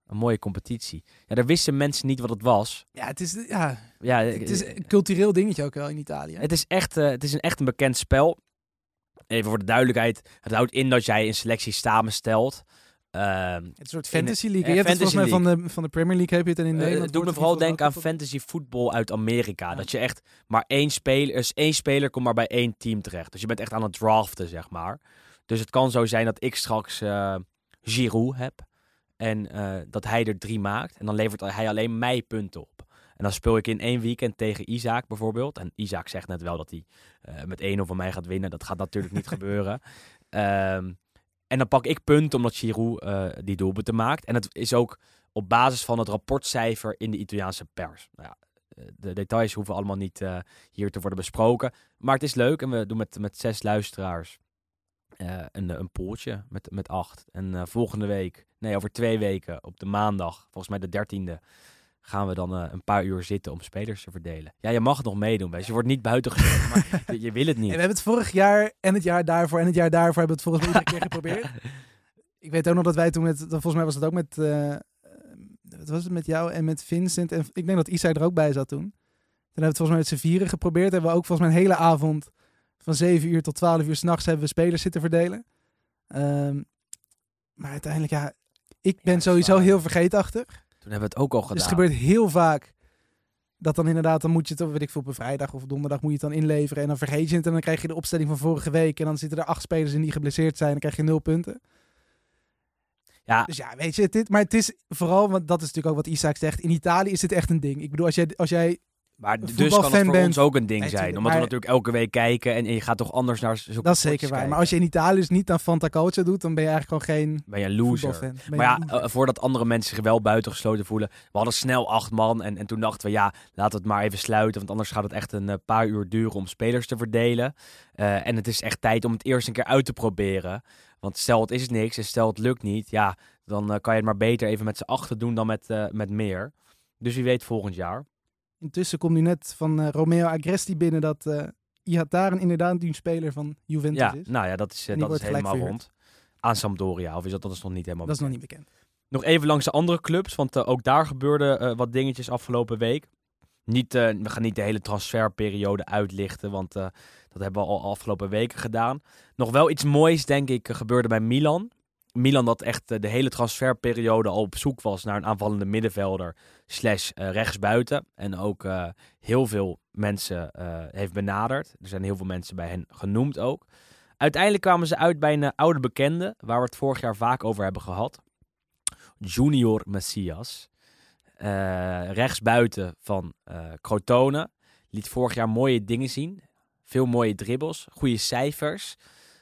Een mooie competitie. Ja, daar wisten mensen niet wat het was. Ja, het is, ja, Ja, het is een cultureel dingetje ook wel in Italië. Het is echt, eh, het is een, echt een bekend spel. Even voor de duidelijkheid. Het houdt in dat jij een selectie samenstelt. Ehm, Het is een soort fantasy league. eh, je hebt het volgens mij van de, van de Premier League heb je het en in eh, Nederland. het doet me vooral denken aan fantasy voetbal uit Amerika. Dat je echt maar één speler, dus één speler komt maar bij één team terecht. Dus je bent echt aan het draften, zeg maar. Dus het kan zo zijn dat ik straks eh Giroud heb. En eh, dat hij er drie maakt. En dan levert hij alleen mij punten op. En dan speel ik in één weekend tegen Isaac bijvoorbeeld. En Isaac zegt net wel dat hij eh, met 1-0 van mij gaat winnen. Dat gaat natuurlijk niet gebeuren. Ehm, en dan pak ik punten omdat Giroud die doelpunten maakt. En het is ook op basis van het rapportcijfer in de Italiaanse pers. Nou ja, de details hoeven allemaal niet hier te worden besproken. Maar het is leuk en we doen met, met zes luisteraars eh, een, een poeltje met, met acht. En eh, volgende week, nee, over twee weken, op de maandag, volgens mij de dertiende, gaan we dan eh, een paar uur zitten om spelers te verdelen. Ja, je mag nog meedoen, Wes. Je wordt niet buiten gesloten, maar je, je wil het En niet. we hebben het vorig jaar en het jaar daarvoor en het jaar daarvoor hebben we het volgens mij iedere keer geprobeerd. Ik weet ook nog dat wij toen met, volgens mij was het ook met, eh, eh, wat was het met jou en met Vincent en ik denk dat Isa er ook bij zat toen. Toen hebben we het volgens mij met z'n vieren geprobeerd. Hebben we ook volgens mij een hele avond van 7 uur tot 12 uur s'nachts hebben we spelers zitten verdelen. Ehm, maar uiteindelijk, ja, ik ben sowieso waar. heel vergeetachtig. Toen hebben we het ook al gedaan. Dus het gebeurt heel vaak dat dan inderdaad, dan moet je het, op, weet ik veel, op een vrijdag of donderdag moet je het dan inleveren. En dan vergeet je het en dan krijg je de opstelling van vorige week. En dan zitten er acht spelers in die geblesseerd zijn. En dan krijg je nul punten. Ja, Dus ja, weet je, dit, maar het is vooral, want dat is natuurlijk ook wat Isaac zegt. In Italië is dit echt een ding. Ik bedoel, als jij, als jij Maar dus kan het voor bent- ons ook een ding zijn. Omdat we natuurlijk elke week kijken en, je gaat toch anders naar zulke dat is zeker waar. kijken. Maar als je in Italië dus niet aan Fanta Calcio doet, dan ben je eigenlijk gewoon geen Ben je een loser. voetbalfan. Ben je Maar ja, loser. eh, voordat andere mensen zich wel buitengesloten voelen. We hadden snel acht man en, en toen dachten we, ja, laten we het maar even sluiten. Want anders gaat het echt een eh, paar uur duren om spelers te verdelen. Eh, en het is echt tijd om het eerst een keer uit te proberen. Want stel het is niks en stel het lukt niet, ja, dan kan je het maar beter even met z'n achter doen dan met, met meer. Dus wie weet volgend jaar. Intussen komt nu net van eh, Romeo Agresti binnen dat eh Ihataren inderdaad een speler van Juventus Ja, is. nou ja, dat is, eh, dat is helemaal verhuurd. rond. Aan Sampdoria, of is dat, dat is nog niet helemaal Dat is nog niet bekend. Nog even langs de andere clubs, want ook daar gebeurden wat dingetjes afgelopen week. Niet, we gaan niet de hele transferperiode uitlichten, want dat hebben we al afgelopen weken gedaan. Nog wel iets moois, denk ik, gebeurde bij Milan. Milan dat echt eh, de hele transferperiode al op zoek was naar een aanvallende middenvelder slash eh, rechtsbuiten. En ook eh, heel veel mensen heeft benaderd. Er zijn heel veel mensen bij hen genoemd ook. Uiteindelijk kwamen ze uit bij een oude bekende, waar we het vorig jaar vaak over hebben gehad. Junior Messias. Rechtsbuiten van eh Crotone. Liet vorig jaar mooie dingen zien. Veel mooie dribbles, goede cijfers.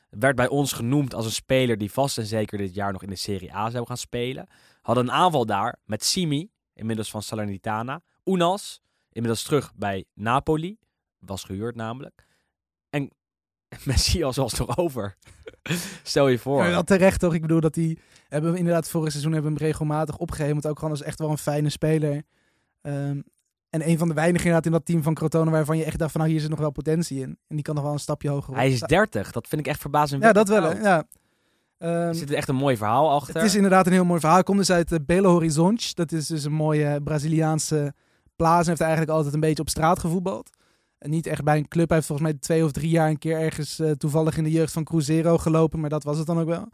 Werd bij ons genoemd als een speler die vast en zeker dit jaar nog in de Serie A zou gaan spelen. Hadden een aanval daar met Simi, inmiddels van Salernitana. Unas, inmiddels terug bij Napoli. Was gehuurd namelijk. En Messias was toch over? Stel je voor. Ja, wel terecht toch? Ik bedoel dat die hebben we inderdaad vorig seizoen hebben we hem regelmatig. Want ook gewoon als echt wel een fijne speler. Ehm, en een van de weinigen inderdaad in dat team van Crotone waarvan je echt dacht van nou hier zit nog wel potentie in. En die kan nog wel een stapje hoger op. Hij is 30. Dat vind ik echt verbazend. Ja, dat wel. hè. Ja. Ehm, Er zit echt een mooi verhaal achter. het is inderdaad een heel mooi verhaal. Hij komt dus uit uh, Belo Horizonte. Dat is dus een mooie Braziliaanse plaats. En heeft eigenlijk altijd een beetje op straat gevoetbald. En niet echt bij een club. Hij heeft volgens mij twee of drie jaar een keer ergens eh, toevallig in de jeugd van Cruzeiro gelopen. Maar dat was het dan ook wel.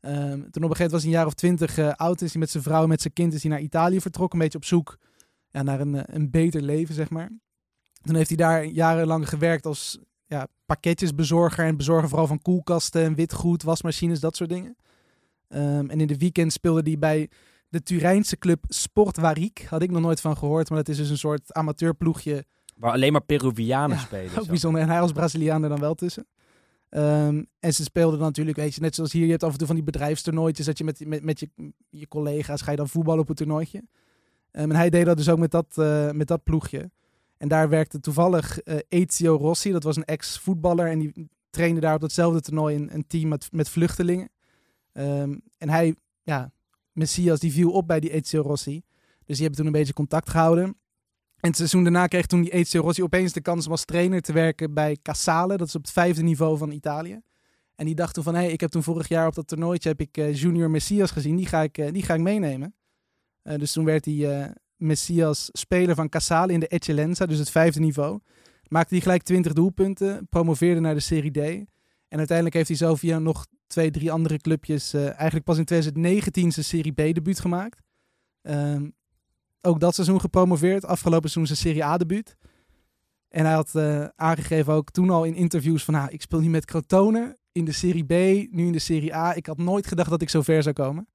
Ehm, toen op een gegeven moment was hij een jaar of twintig eh, oud. Is hij met zijn vrouw en met zijn kind is hij naar Italië vertrokken. Een beetje op zoek ja, naar een, eh, een beter leven, zeg maar. Toen heeft hij daar jarenlang gewerkt als ja, pakketjesbezorger. En bezorger vooral van koelkasten en witgoed, wasmachines, dat soort dingen. Ehm, en in de weekend speelde hij bij de Turijnse club Sport Warik. Had ik nog nooit van gehoord, maar dat is dus een soort amateurploegje. Waar alleen maar Peruvianen Ja, spelen. Ook zo. bijzonder. En hij als Braziliaan er dan wel tussen. Ehm, en ze speelden dan natuurlijk, weet je, net zoals hier. Je hebt af en toe van die bedrijfstoernooitjes. Dat je met, met, met je, je collega's ga je dan voetballen op een toernooitje. Ehm, en hij deed dat dus ook met dat, eh, met dat ploegje. En daar werkte toevallig eh, Ezio Rossi. Dat was een ex-voetballer. En die trainde daar op datzelfde toernooi een, een team met, met vluchtelingen. Ehm, en hij, ja, Messias, die viel op bij die Ezio Rossi. Dus die hebben toen een beetje contact gehouden. En het seizoen daarna kreeg toen die Ezio Rossi opeens de kans om als trainer te werken bij Casale. Dat is op het vijfde niveau van Italië. En die dacht toen van, hé, hey, ik heb toen vorig jaar op dat toernooitje heb ik eh, Junior Messias gezien. Die ga ik, die ga ik meenemen. Eh, dus toen werd hij eh, Messias speler van Casale in de Eccellenza, dus het vijfde niveau. Maakte hij gelijk 20 doelpunten, promoveerde naar de Serie D. En uiteindelijk heeft hij zo via nog twee, drie andere clubjes eh, eigenlijk pas in 2019 zijn Serie B debuut gemaakt. Ehm, ook dat seizoen gepromoveerd, afgelopen seizoen zijn Serie A debuut. En hij had aangegeven ook toen al in interviews van, nou, ik speel nu met Crotone in de Serie B, nu in de Serie A. Ik had nooit gedacht dat ik zo ver zou komen.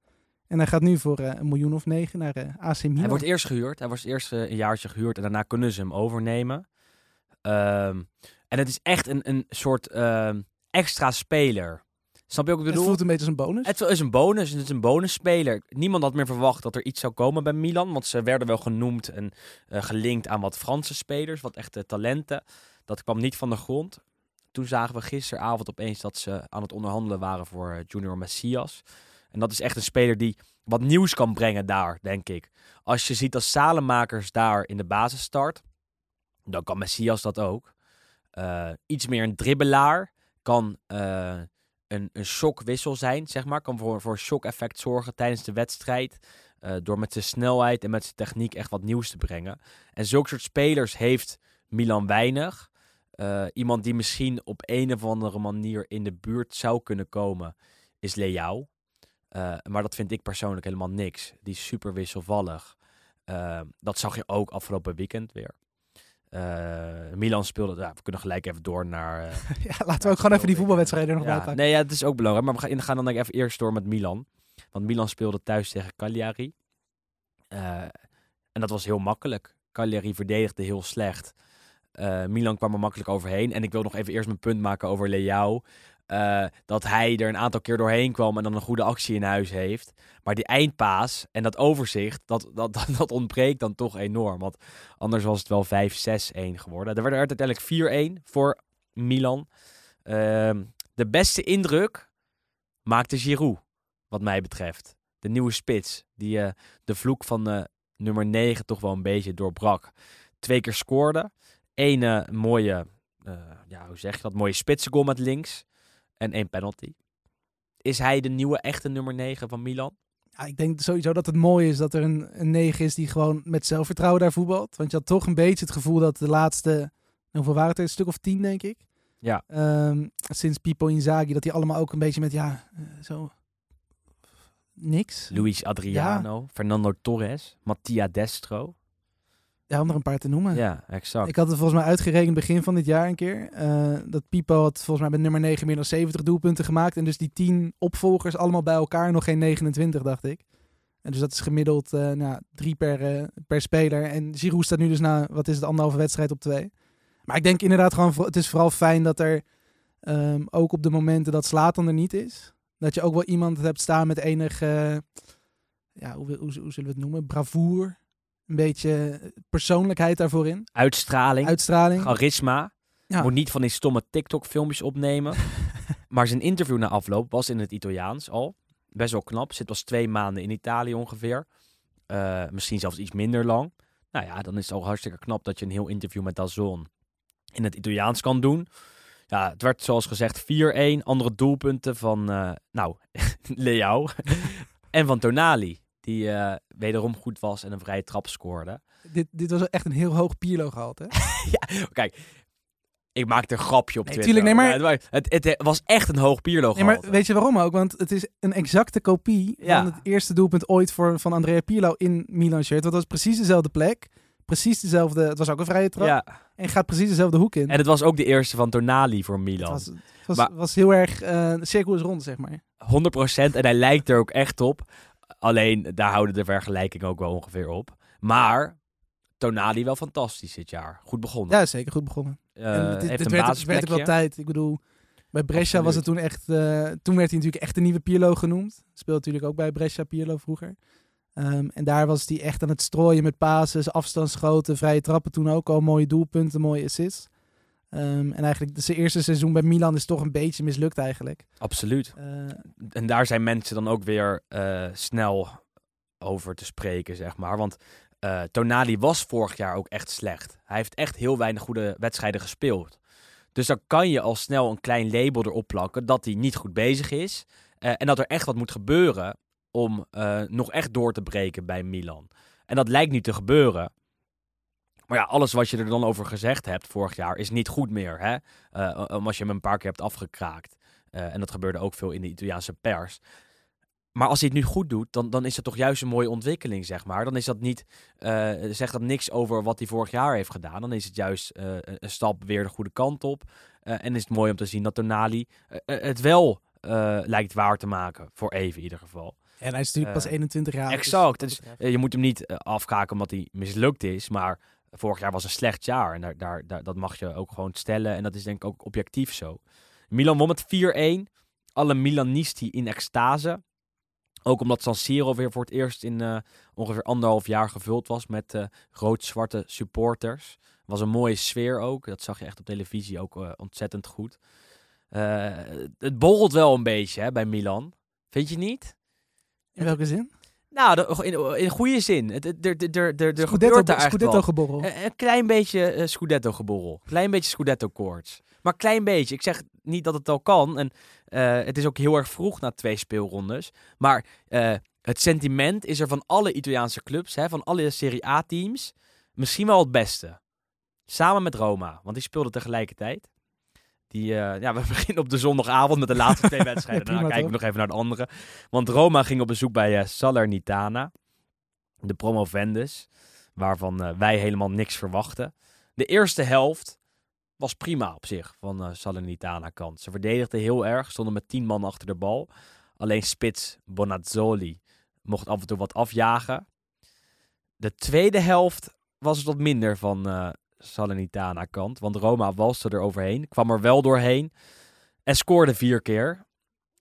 En hij gaat nu voor eh, een miljoen of negen naar eh, AC Milan. Hij wordt eerst gehuurd. Hij wordt eerst eh, een jaartje gehuurd en daarna kunnen ze hem overnemen. Ehm, en het is echt een, een soort ehm, extra speler. Snap je ook wat ik het bedoel? voelt een beetje als een bonus. Het is een bonus. Het is een bonusspeler. Niemand had meer verwacht dat er iets zou komen bij Milan. Want ze werden wel genoemd en gelinkt aan wat Franse spelers. Wat echte talenten. Dat kwam niet van de grond. Toen zagen we gisteravond opeens dat ze aan het onderhandelen waren voor Junior Messias. En dat is echt een speler die wat nieuws kan brengen daar, denk ik. Als je ziet dat Salemakers daar in de basis start, dan kan Messias dat ook. Eh, iets meer een dribbelaar. Kan eh, een, een shockwissel zijn, zeg maar. Kan voor, voor shock-effect zorgen tijdens de wedstrijd. eh, door met zijn snelheid en met zijn techniek echt wat nieuws te brengen. En zulke soort spelers heeft Milan weinig. Iemand die misschien op een of andere manier in de buurt zou kunnen komen, is Leao. Eh, maar dat vind ik persoonlijk helemaal niks. Die is super wisselvallig. Eh, dat zag je ook afgelopen weekend weer. Eh, Milan speelde, ja, we kunnen gelijk even door naar... ja, laten we ook gewoon even die voetbalwedstrijden er nog bij ja, pakken. nee, ja, het is ook belangrijk. Maar we gaan, gaan dan even eerst door met Milan. Want Milan speelde thuis tegen Cagliari. En dat was heel makkelijk. Cagliari verdedigde heel slecht. Milan kwam er makkelijk overheen. En ik wil nog even eerst mijn punt maken over Leao. Eh, dat hij er een aantal keer doorheen kwam en dan een goede actie in huis heeft. Maar die eindpaas en dat overzicht, dat, dat, dat, ontbreekt dan toch enorm. Want anders was het wel 5-6-1 geworden. Er werd er uiteindelijk 4-1 voor Milan. Ehm, de beste indruk maakte Giroud, wat mij betreft. De nieuwe spits, die eh, de vloek van eh, nummer 9 toch wel een beetje doorbrak. Twee keer scoorde. Eén mooie, ja, hoe zeg je dat, mooie spitsengoal met links. En één penalty. Is hij de nieuwe echte nummer 9 van Milan? Ja, ik denk sowieso dat het mooi is dat er een, een 9 is die gewoon met zelfvertrouwen daar voetbalt. Want je had toch een beetje het gevoel dat de laatste, hoeveel waren het er? Een stuk of tien, denk ik. Ja. Ehm, sinds Pipo Inzaghi, dat die allemaal ook een beetje met, ja, eh, zo, niks. Luis Adriano, Fernando Torres, Mattia Destro. Ja, om er een paar te noemen. Ja, exact. Ik had het volgens mij uitgerekend begin van dit jaar een keer. eh, dat Pipo had volgens mij met nummer 9 meer dan 70 doelpunten gemaakt. En dus die 10 opvolgers allemaal bij elkaar nog geen 29, dacht ik. En dus dat is gemiddeld eh, nou, drie per, eh, per speler. En Giroud staat nu dus na, wat is het, anderhalve wedstrijd op twee. Maar ik denk inderdaad gewoon, het is vooral fijn dat er ehm, ook op de momenten dat Slatan er niet is. Dat je ook wel iemand hebt staan met enig, eh, ja, hoe, hoe, hoe zullen we het noemen? Bravoer. Een beetje persoonlijkheid daarvoor in. Uitstraling, Uitstraling. charisma. Ja. Moet niet van die stomme TikTok-filmpjes opnemen. maar zijn interview na afloop was in het Italiaans al. Best wel knap. Zit was twee maanden in Italië ongeveer. Eh, misschien zelfs iets minder lang. Nou ja, dan is het al hartstikke knap dat je een heel interview met Dazon in het Italiaans kan doen. Ja, het werd zoals gezegd 4-1. Andere doelpunten van, eh, nou, Leao en van Tonali. Die eh, wederom goed was en een vrije trap scoorde. Dit, dit was echt een heel hoog Pierlo gehaald, hè? Kijk, ik maakte een grapje op Nee, Twitter. tuurlijk, nee, maar- Ja, het, het, het was echt een hoog Pierlo Nee, maar gehalte. weet je waarom ook? Want het is een exacte kopie Ja. van het eerste doelpunt ooit voor, van Andrea Pirlo in Milan shirt. Dat was precies dezelfde plek. Precies dezelfde. Het was ook een vrije trap. Ja, En gaat precies dezelfde hoek in. en het was ook de eerste van Tonali voor het Milan. was, het was, Maar- was heel erg. de cirkel is rond, zeg maar. 100% en hij lijkt er ook echt op. Alleen, daar houden de vergelijkingen ook wel ongeveer op. Maar Tonali wel fantastisch dit jaar. Goed begonnen. Ja, zeker goed begonnen. Eh, en dit, heeft dit werd, het werd ook wel tijd. Ik bedoel, bij Brescia was het toen echt. eh, toen werd hij natuurlijk echt de nieuwe Pirlo genoemd. Speelde natuurlijk ook bij Brescia Pirlo vroeger. Ehm, en daar was hij echt aan het strooien met passes, afstandsschoten, vrije trappen. Toen ook al mooie doelpunten, mooie assists. Ehm, en eigenlijk zijn eerste seizoen bij Milan is toch een beetje mislukt eigenlijk. Absoluut. Eh, En daar zijn mensen dan ook weer eh, snel over te spreken, zeg maar. Want eh, Tonali was vorig jaar ook echt slecht. Hij heeft echt heel weinig goede wedstrijden gespeeld. Dus dan kan je al snel een klein label erop plakken dat hij niet goed bezig is. en dat er echt wat moet gebeuren om nog echt door te breken bij Milan. En dat lijkt nu te gebeuren. Maar ja, alles wat je er dan over gezegd hebt vorig jaar is niet goed meer. Hè? Eh, als je hem een paar keer hebt afgekraakt. Eh, en dat gebeurde ook veel in de Italiaanse pers. Maar als hij het nu goed doet, dan, dan is het toch juist een mooie ontwikkeling, zeg maar. Dan is dat niet, eh, zegt dat niks over wat hij vorig jaar heeft gedaan. Dan is het juist een stap weer de goede kant op. En is het mooi om te zien dat Tonali het wel lijkt waar te maken. Voor even in ieder geval. en hij is natuurlijk pas Eh, 21 jaar. dus exact. Dus, dat je moet hem niet afkaken omdat hij mislukt is. Maar vorig jaar was een slecht jaar. En daar, daar, dat mag je ook gewoon stellen. En dat is denk ik ook objectief zo. Milan won met 4-1. Alle Milanisti in extase. Ook omdat San Siro weer voor het eerst in eh, ongeveer anderhalf jaar gevuld was met eh, rood-zwarte supporters. Was een mooie sfeer ook. Dat zag je echt op televisie ook eh, ontzettend goed. Het borrelt wel een beetje hè, bij Milan. Vind je niet? In welke zin? Nou, de- in, in goede zin. Er, er, er, er, er Scudetto, gebeurt daar echt Scudetto wel. geborrel. Een, een klein beetje eh, Scudetto-geborrel. Klein beetje Scudetto-koorts. Maar klein beetje. Ik zeg niet dat het al kan. En eh, het is ook heel erg vroeg na twee speelrondes. Maar eh, het sentiment is er van alle Italiaanse clubs, hè, van alle Serie A-teams, misschien wel het beste. Samen met Roma, want die speelden tegelijkertijd. Die, eh, ja, we beginnen op de zondagavond met de laatste twee wedstrijden. Daarna prima, kijken we nog even naar de andere. Want Roma ging op bezoek bij eh, Salernitana, de promovendus, waarvan eh, wij helemaal niks verwachten. De eerste helft was prima op zich van Salernitana kant. Ze verdedigden heel erg, stonden met tien man achter de bal. Alleen spits Bonazzoli mocht af en toe wat afjagen. De tweede helft was het wat minder van eh Salernitana kant. Want Roma walste er overheen, kwam er wel doorheen en scoorde vier keer.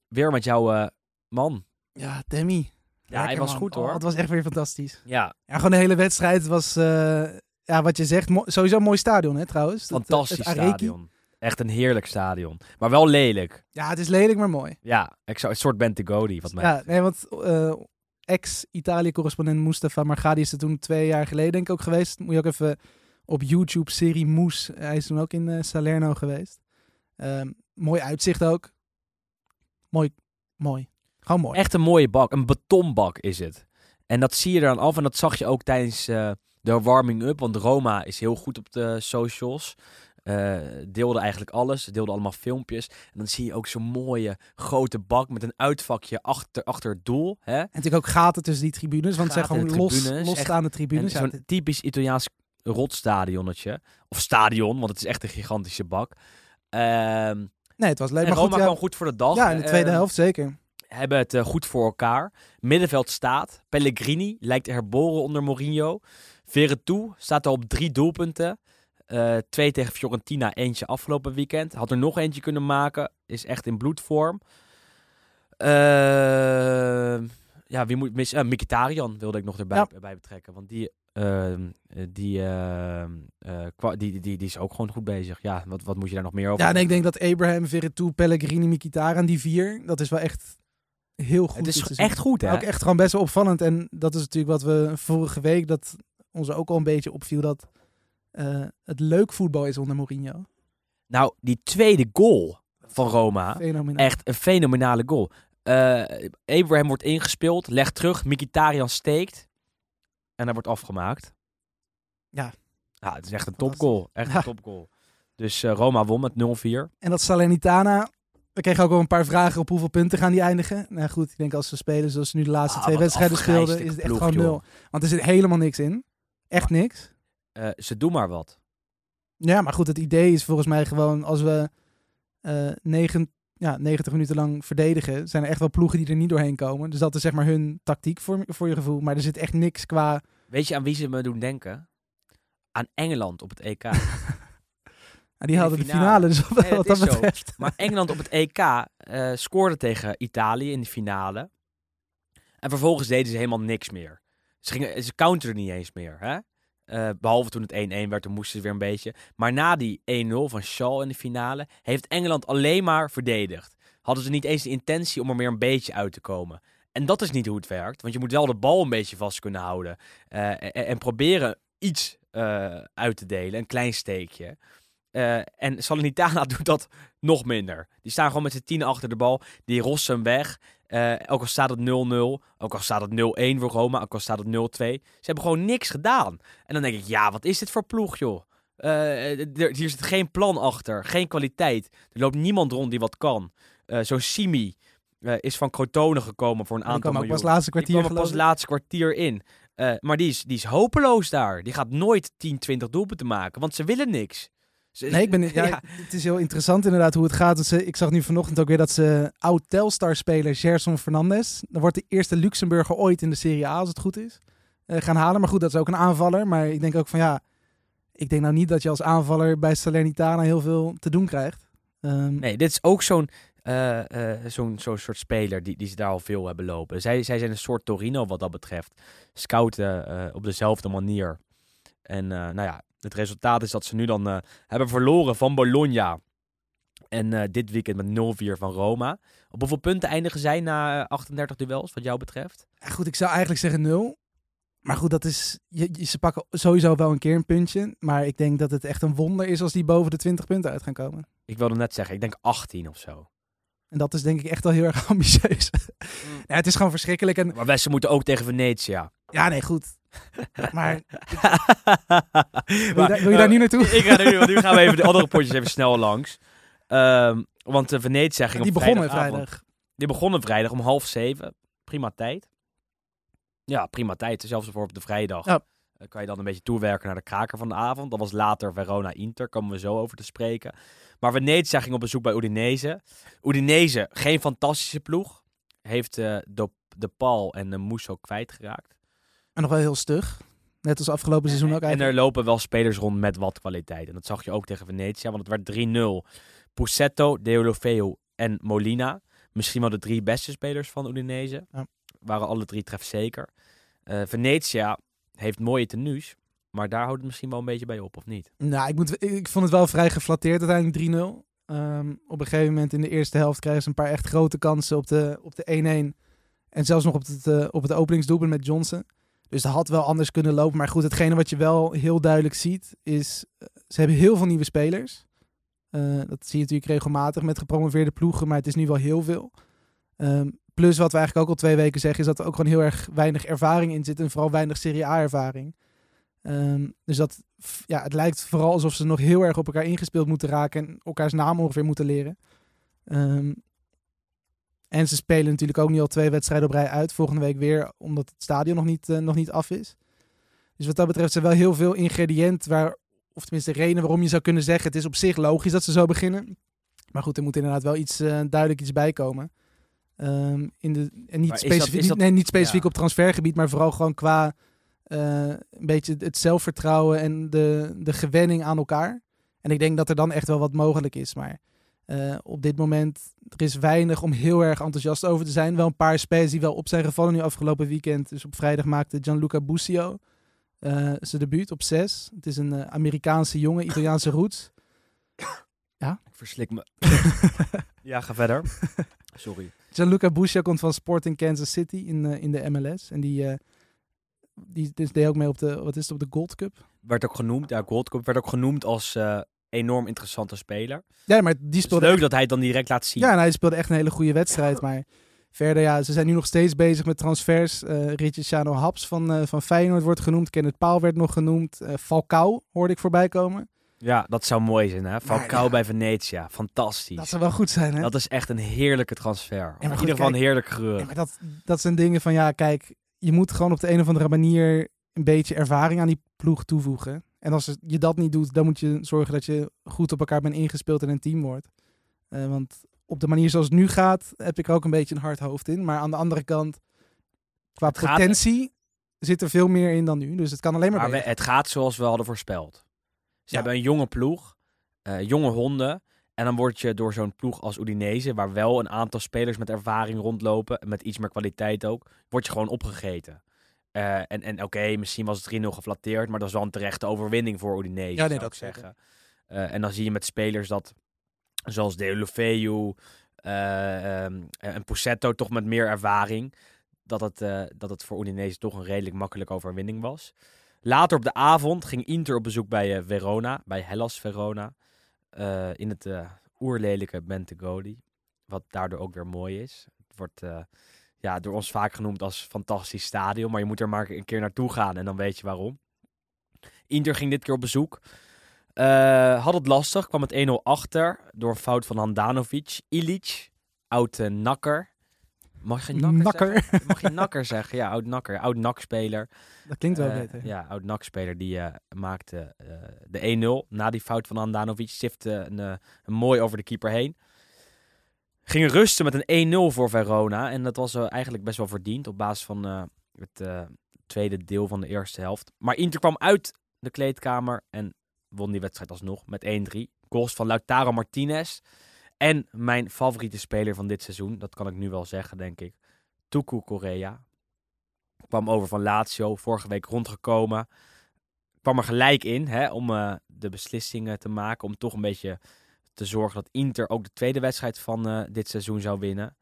Weer met jouw eh, man. Ja, Demi. Ja, hij was man. goed Oh, hoor. het was echt weer fantastisch. Ja, Ja, gewoon de hele wedstrijd was, eh, ja, wat je zegt, mo- sowieso een mooi stadion, hè, trouwens. Eh, fantastisch stadion. Echt een heerlijk stadion. Maar wel lelijk. Ja, het is lelijk, maar mooi. Ja, ik zou, een soort Bentegodi wat mij Ja, nee, want ex-Italië-correspondent Mustafa Margadi is er toen twee jaar geleden denk ik ook geweest. Moet je ook even op YouTube, serie Moes. Hij is toen ook in eh, Salerno geweest. Ehm, mooi uitzicht ook. Mooi, mooi. Gewoon mooi. Echt een mooie bak. Een betonbak is het. En dat zie je eraan af. En dat zag je ook tijdens eh, de warming-up. Want Roma is heel goed op de socials. Eh, deelde eigenlijk alles. Deelde allemaal filmpjes. En dan zie je ook zo'n mooie grote bak met een uitvakje achter, achter het doel. Hè? En natuurlijk ook gaten tussen die tribunes. Want het zijn gewoon de los, tribunes, losstaande En tribunes. Zo'n typisch Italiaans rotstadionnetje. Of stadion, want het is echt een gigantische bak. Ehm nee, het was leuk. Maar Roma goed, ja, kwam goed voor de dag. ja, in de tweede Ehm, helft zeker. hebben het eh, goed voor elkaar. Middenveld staat. Pellegrini lijkt herboren onder Mourinho. Veretout staat al op drie doelpunten. Eh, twee tegen Fiorentina, eentje afgelopen weekend. Had er nog eentje kunnen maken. Is echt in bloedvorm. Eh, ja, wie moet missen? Uh, Mkhitaryan wilde ik nog erbij Ja. bij betrekken. Want die Ehm, eh, die, ehm, eh, kwa- die, die, die is ook gewoon goed bezig. Ja, wat, wat moet je daar nog meer over? Ja, en ik denk dat Abraham, Veretout, Pellegrini, Mkhitaryan, die vier, dat is wel echt heel goed. het is echt goed, hè? Ook echt gewoon best wel opvallend. En dat is natuurlijk wat we vorige week, dat ons ook al een beetje opviel, dat eh, het leuk voetbal is onder Mourinho. Nou, die tweede goal van Roma, Fenomenaal. echt een fenomenale goal. Abraham wordt ingespeeld, legt terug, Mkhitaryan steekt en hij wordt afgemaakt. Ja. Ja, het is echt een topgoal. Echt Ja. een topgoal. Dus eh, Roma won met 0-4. En dat Salernitana, we kregen ook al een paar vragen op hoeveel punten gaan die eindigen. Nou goed, ik denk als ze spelen zoals ze nu de laatste Ah, twee wedstrijden speelden, is het echt ploeg, gewoon nul. Want er zit helemaal niks in. Echt niks. Eh, ze doen maar wat. Ja, maar goed, het idee is volgens mij gewoon als we eh negen, ja, 90 minuten lang verdedigen, zijn er echt wel ploegen die er niet doorheen komen. Dus dat is zeg maar hun tactiek voor, voor je gevoel. Maar er zit echt niks qua... Weet je aan wie ze me doen denken? Aan Engeland op het EK. Nou, die de hadden de finale. finale, dus Nee, dat wat dat is zo. Maar Engeland op het EK eh, scoorde tegen Italië in de finale. En vervolgens deden ze helemaal niks meer. Ze, gingen, ze counterden niet eens meer. Hè? Eh, behalve toen het 1-1 werd, toen moesten ze weer een beetje. Maar na die 1-0 van Shaw in de finale, heeft Engeland alleen maar verdedigd. Hadden ze niet eens de intentie om er meer een beetje uit te komen. En dat is niet hoe het werkt. Want je moet wel de bal een beetje vast kunnen houden. eh, en, en proberen iets eh, uit te delen, een klein steekje. Eh, en Salernitana doet dat nog minder. Die staan gewoon met z'n tien achter de bal. Die rossen hem weg. Eh, ook al staat het 0-0. Ook al staat het 0-1 voor Roma. Ook al staat het 0-2. Ze hebben gewoon niks gedaan. En dan denk ik, ja, wat is dit voor ploeg, joh? Er- hier zit geen plan achter. Geen kwaliteit. Er loopt niemand rond die wat kan. Zo'n Simi eh, is van Crotone gekomen voor een Die aantal kwam ook miljoen. pas laatste Die kwartier kwam er pas geloof ik. laatste kwartier in. Eh, maar die is, die is hopeloos daar. Die gaat nooit 10, 20 doelpunten maken. Want ze willen niks. Ze- Nee, ik ben, ja, ja. Het is heel interessant inderdaad hoe het gaat. Dus, ik zag nu vanochtend ook weer dat ze oud-Telstar-speler Gerson Fernandes, dat wordt de eerste Luxemburger ooit in de Serie A, als het goed is, eh, gaan halen. Maar goed, dat is ook een aanvaller. Maar ik denk ook van ja, ik denk nou niet dat je als aanvaller bij Salernitana heel veel te doen krijgt. Ehm, Nee, dit is ook zo'n eh, zo'n zo'n soort speler die, die ze daar al veel hebben lopen. Zij, zij zijn een soort Torino wat dat betreft. Scouten eh, op dezelfde manier. En nou ja, het resultaat is dat ze nu dan hebben verloren van Bologna. En dit weekend met 0-4 van Roma. Op hoeveel punten eindigen zij na eh, 38 duels, wat jou betreft? Ja, goed, ik zou eigenlijk zeggen nul. Maar goed, dat is, je, je- ze pakken sowieso wel een keer een puntje. Maar ik denk dat het echt een wonder is als die boven de 20 punten uit gaan komen. Ik wilde net zeggen, ik denk 18 of zo. En dat is denk ik echt wel heel erg ambitieus. ja, het is gewoon verschrikkelijk. En Maar ze moeten ook tegen Venetia. ja, nee, goed. Maar Maar- wil je, daar, wil je daar niet naartoe? Ik ga nu, want nu gaan we even de andere potjes even snel langs. Ehm, want de Venetia ging Die op begonnen vrijdag. Die begonnen vrijdag om half zeven. Prima tijd. Ja, prima tijd. Zelfs voor op de vrijdag. Ja. eh, kan je dan een beetje toewerken naar de kraker van de avond. Dat was later Verona-Inter. Komen we zo over te spreken. Maar Venezia ging op bezoek bij Udinese. Udinese, geen fantastische ploeg. Heeft eh, de, de Paul en de Musso kwijtgeraakt. En nog wel heel stug. Net als afgelopen seizoen ook En eigenlijk. er lopen wel spelers rond met wat kwaliteit. En dat zag je ook tegen Venetia, want het werd 3-0. Pussetto, Deulofeu en Molina. Misschien wel de drie beste spelers van Udinese. Ja. Waren alle drie trefzeker. Eh Venetia heeft mooie tenues. Maar daar houdt het misschien wel een beetje bij op, of niet? Nou, ik, moet, ik vond het wel vrij geflatteerd uiteindelijk 3-0. Ehm, op een gegeven moment in de eerste helft krijgen ze een paar echt grote kansen op de, op de 1-1. En zelfs nog op het, eh, op het openingsdoelpunt met Johnson. Dus dat had wel anders kunnen lopen. Maar goed, hetgene wat je wel heel duidelijk ziet, is eh, ze hebben heel veel nieuwe spelers. Eh, dat zie je natuurlijk regelmatig met gepromoveerde ploegen, maar het is nu wel heel veel. Ehm, plus wat we eigenlijk ook al twee weken zeggen, is dat er ook gewoon heel erg weinig ervaring in zit. En vooral weinig Serie A-ervaring. Ehm, dus dat, ja, het lijkt vooral alsof ze nog heel erg op elkaar ingespeeld moeten raken en elkaars naam ongeveer moeten leren. Ehm, en ze spelen natuurlijk ook nu al twee wedstrijden op rij uit. Volgende week weer, omdat het stadion nog niet, eh, nog niet af is. Dus wat dat betreft zijn wel heel veel ingrediënten waar, of tenminste redenen waarom je zou kunnen zeggen, het is op zich logisch dat ze zo beginnen. Maar goed, er moet inderdaad wel iets, eh, duidelijk iets bij komen. Ehm, in de, en niet Maar is dat- specifiek, dat- nee, niet specifiek ja. op transfergebied, maar vooral gewoon qua eh, een beetje het zelfvertrouwen en de, de gewenning aan elkaar. En ik denk dat er dan echt wel wat mogelijk is. Maar eh, op dit moment, er is weinig om heel erg enthousiast over te zijn. Wel een paar spelers die wel op zijn gevallen nu afgelopen weekend. Dus op vrijdag maakte Gianluca Busio Eh, zijn debuut op 6. Het is een Amerikaanse jongen, Italiaanse roots. Ik verslik me. ja, ga verder. Sorry. Gianluca Buscia komt van Sporting Kansas City in, in de MLS. En die, die dus deed ook mee op de, wat is het, op de Gold Cup. Werd ook genoemd, ja, Gold Cup werd ook genoemd als eh, enorm interessante speler. Ja, maar die speelde leuk echt- dat hij het dan direct laat zien. Ja, en hij speelde echt een hele goede wedstrijd. Maar verder, ja, ze zijn nu nog steeds bezig met transfers. Eh Richard Haps van, eh, van Feyenoord wordt genoemd. Kenneth Paal werd nog genoemd. Eh Falcao hoorde ik voorbij komen. Ja, dat zou mooi zijn, hè? Falcao ja. bij Venetia. Fantastisch. Dat zou wel goed zijn, hè? Dat is echt een heerlijke transfer. In ieder geval een heerlijk geur. Ja, maar dat, dat zijn dingen van, ja, kijk, je moet gewoon op de een of andere manier een beetje ervaring aan die ploeg toevoegen. En als je dat niet doet, dan moet je zorgen dat je goed op elkaar bent ingespeeld en een team wordt. Eh, want op de manier zoals het nu gaat, heb ik er ook een beetje een hard hoofd in. Maar aan de andere kant, qua Het gaat- potentie, zit er veel meer in dan nu. Dus het kan alleen maar, Maar we- het gaat zoals we hadden voorspeld. Ze Ja. hebben een jonge ploeg, eh, jonge honden. En dan word je door zo'n ploeg als Udinese, waar wel een aantal spelers met ervaring rondlopen, en met iets meer kwaliteit ook, word je gewoon opgegeten. Eh, en en oké, misschien was het 3-0 geflatteerd, maar dat is wel een terechte overwinning voor Udinese, Ja, nee, dat ik zeggen. Eh, en dan zie je met spelers dat, zoals Deulofeu eh ehm, en Poussetto, toch met meer ervaring, dat het, dat het voor Udinese toch een redelijk makkelijke overwinning was. Later op de avond ging Inter op bezoek bij Verona, bij Hellas Verona. Eh, in het eh, oerlelijke Bentegodi. Wat daardoor ook weer mooi is. Het wordt eh, ja, door ons vaak genoemd als fantastisch stadion. Maar je moet er maar een keer naartoe gaan en dan weet je waarom. Inter ging dit keer op bezoek. Had het lastig, kwam het 1-0 achter door een fout van Handanovic. Ilic, oud nakker. Mag je nakker, Nakker. zeggen? Mag je nakker zeggen? Ja, oud nakker. Oud nakspeler. Dat klinkt wel Eh, beter. Ja, oud NAC-speler die eh, maakte eh, de 1-0 na die fout van Andanovic. Stifte een, een mooi over de keeper heen. Gingen rusten met een 1-0 voor Verona. En dat was eigenlijk best wel verdiend op basis van het tweede deel van de eerste helft. Maar Inter kwam uit de kleedkamer en won die wedstrijd alsnog met 1-3. Goals van Lautaro Martinez. En mijn favoriete speler van dit seizoen, dat kan ik nu wel zeggen, denk ik. Tuku Correa. Kwam over van Lazio, vorige week rondgekomen. Kwam er gelijk in hè, om eh, de beslissingen te maken. Om toch een beetje te zorgen dat Inter ook de tweede wedstrijd van eh, dit seizoen zou winnen.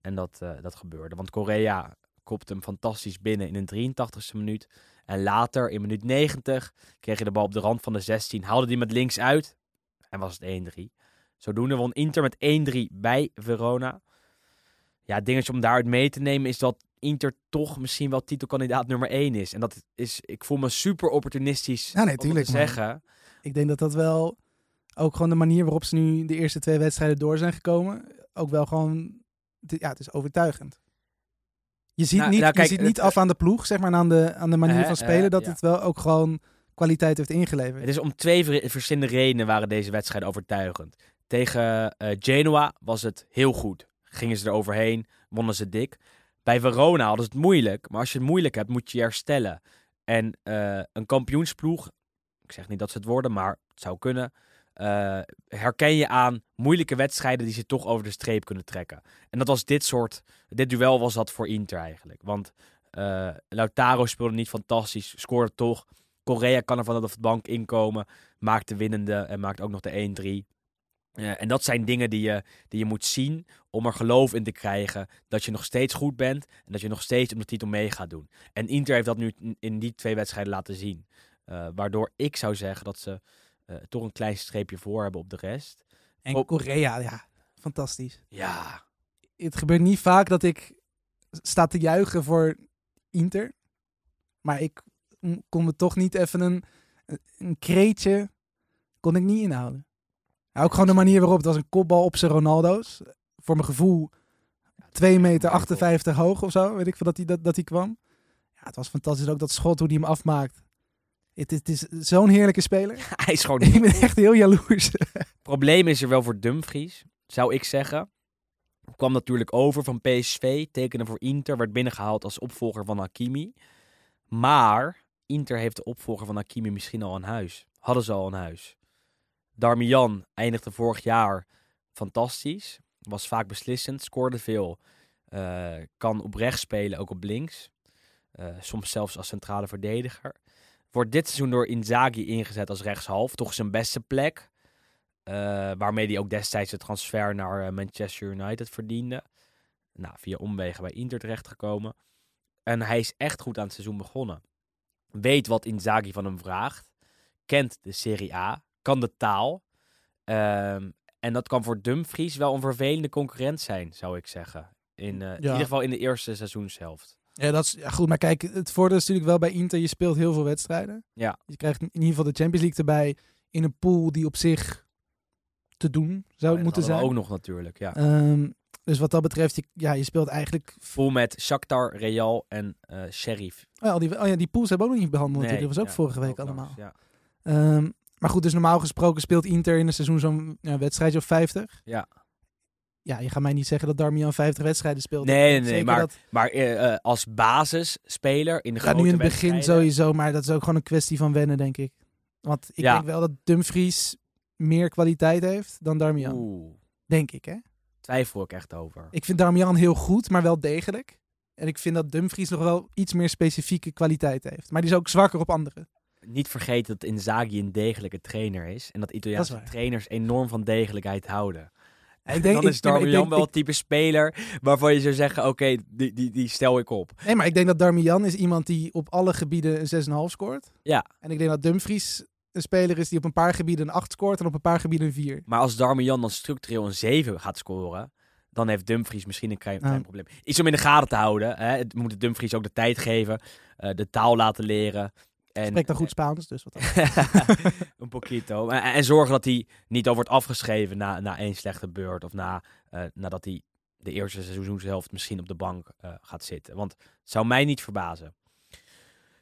En dat, eh, dat gebeurde. Want Correa kopte hem fantastisch binnen in een 83ste minuut. En later, in minuut 90, kreeg hij de bal op de rand van de 16. Haalde die met links uit. En was het 1-3. Zodoende won Inter met 1-3 bij Verona. Ja, het dingetje om daaruit mee te nemen is dat Inter toch misschien wel titelkandidaat nummer 1 is. En dat is, ik voel me super opportunistisch Ja, nee, om te man. zeggen. Ik denk dat dat wel ook gewoon de manier waarop ze nu de eerste twee wedstrijden door zijn gekomen, ook wel gewoon, ja, het is overtuigend. Je ziet Nou, niet, nou, kijk, je ziet niet het- af aan de ploeg, zeg maar, aan de, aan de manier Eh, van spelen, eh, dat ja. het wel ook gewoon kwaliteit heeft ingeleverd. Het is om twee ver- verschillende redenen waren deze wedstrijden overtuigend. Tegen eh, Genoa was het heel goed. Gingen ze er overheen, wonnen ze dik. Bij Verona hadden ze het moeilijk. Maar als je het moeilijk hebt, moet je je herstellen. En eh, een kampioensploeg, ik zeg niet dat ze het worden, maar het zou kunnen. eh, herken je aan moeilijke wedstrijden die ze toch over de streep kunnen trekken. En dat was dit soort, dit duel was dat voor Inter eigenlijk. Want Lautaro speelde niet fantastisch, scoorde toch. Correa kan er vanaf de bank inkomen, maakt de winnende en maakt ook nog de 1-3. Eh, en dat zijn dingen die je, die je moet zien om er geloof in te krijgen dat je nog steeds goed bent en dat je nog steeds om de titel mee gaat doen. En Inter heeft dat nu in- die twee wedstrijden laten zien. Eh, waardoor ik zou zeggen dat ze eh, toch een klein streepje voor hebben op de rest. en op- Korea, ja, fantastisch. Ja, Het gebeurt niet vaak dat ik sta te juichen voor Inter, maar ik kon me toch niet even een, een kreetje, kon ik niet inhouden. Ook gewoon de manier waarop, het was een kopbal op zijn Ronaldo's. Voor mijn gevoel 2 meter 58 hoog of zo, weet ik veel dat hij dat, dat kwam. Ja, het was fantastisch ook dat schot hoe hij hem afmaakt. Het, is- het is zo'n heerlijke speler. hij is gewoon ik ben echt heel jaloers. probleem is er wel voor Dumfries, zou ik zeggen. Kwam natuurlijk over van PSV, tekende voor Inter, werd binnengehaald als opvolger van Hakimi. Maar Inter heeft de opvolger van Hakimi misschien al aan huis. Hadden ze al aan huis. Darmian eindigde vorig jaar fantastisch. Was vaak beslissend, scoorde veel. eh, kan op rechts spelen, ook op links. Eh, soms zelfs als centrale verdediger. Wordt dit seizoen door Inzaghi ingezet als rechtshalf. Toch zijn beste plek. Eh, waarmee hij ook destijds de transfer naar Manchester United verdiende. Nou, via omwegen bij Inter terechtgekomen. En hij is echt goed aan het seizoen begonnen. Weet wat Inzaghi van hem vraagt. Kent de Serie A. Kan de taal. Ehm, en dat kan voor Dumfries wel een vervelende concurrent zijn, zou ik zeggen. In, eh, in ieder geval in de eerste seizoenshelft. Ja, dat is ja, goed. Maar kijk, het voordeel is natuurlijk wel bij Inter. Je speelt heel veel wedstrijden. Ja. Je krijgt in ieder geval de Champions League erbij. In een pool die op zich te doen zou dat moeten zijn. Ook nog natuurlijk, ja. Ehm, dus wat dat betreft, je, ja, je speelt eigenlijk... Vol met Shakhtar, Real en eh Sheriff. Oh ja, al die, oh ja, die pools hebben we ook nog niet behandeld. natuurlijk. Dat was ook ja, vorige week ook allemaal. langs, Ja. Ehm, maar goed, dus normaal gesproken speelt Inter in een seizoen zo'n ja, wedstrijdje of 50. Ja. Ja, je gaat mij niet zeggen dat Darmian 50 wedstrijden speelt. Nee, nee, nee, Zeker maar, dat- maar eh, eh, als basisspeler in de Ja, grote nu in het begin sowieso, maar dat is ook gewoon een kwestie van wennen, denk ik. Want ik Ja. denk wel dat Dumfries meer kwaliteit heeft dan Darmian. Oeh, Denk ik, hè? twijfel ik echt over. Ik vind Darmian heel goed, maar wel degelijk. En ik vind dat Dumfries nog wel iets meer specifieke kwaliteit heeft. Maar die is ook zwakker op andere. Niet vergeten dat Inzaghi een degelijke trainer is. En dat Italiaanse trainers enorm van degelijkheid houden. Ik denk, Dan is ik Darmian wel het type speler waarvan je zou zeggen, oké, die, die, die stel ik op. Nee, maar ik denk dat Darmian is iemand die op alle gebieden een 6,5 scoort. Ja. En ik denk dat Dumfries een speler is die op een paar gebieden een 8 scoort en op een paar gebieden een 4. Maar als Darmian dan structureel een 7 gaat scoren, dan heeft Dumfries misschien een klein, probleem. Iets om in de gaten te houden. Hè. Het moet Dumfries ook de tijd geven, eh, de taal laten leren. En, Spreekt dan goed Spaans, dus wat een poquito. En, en zorgen dat hij niet al wordt afgeschreven na, na één slechte beurt. Of na, eh, nadat hij de eerste seizoenshelft misschien op de bank eh, gaat zitten. Want het zou mij niet verbazen.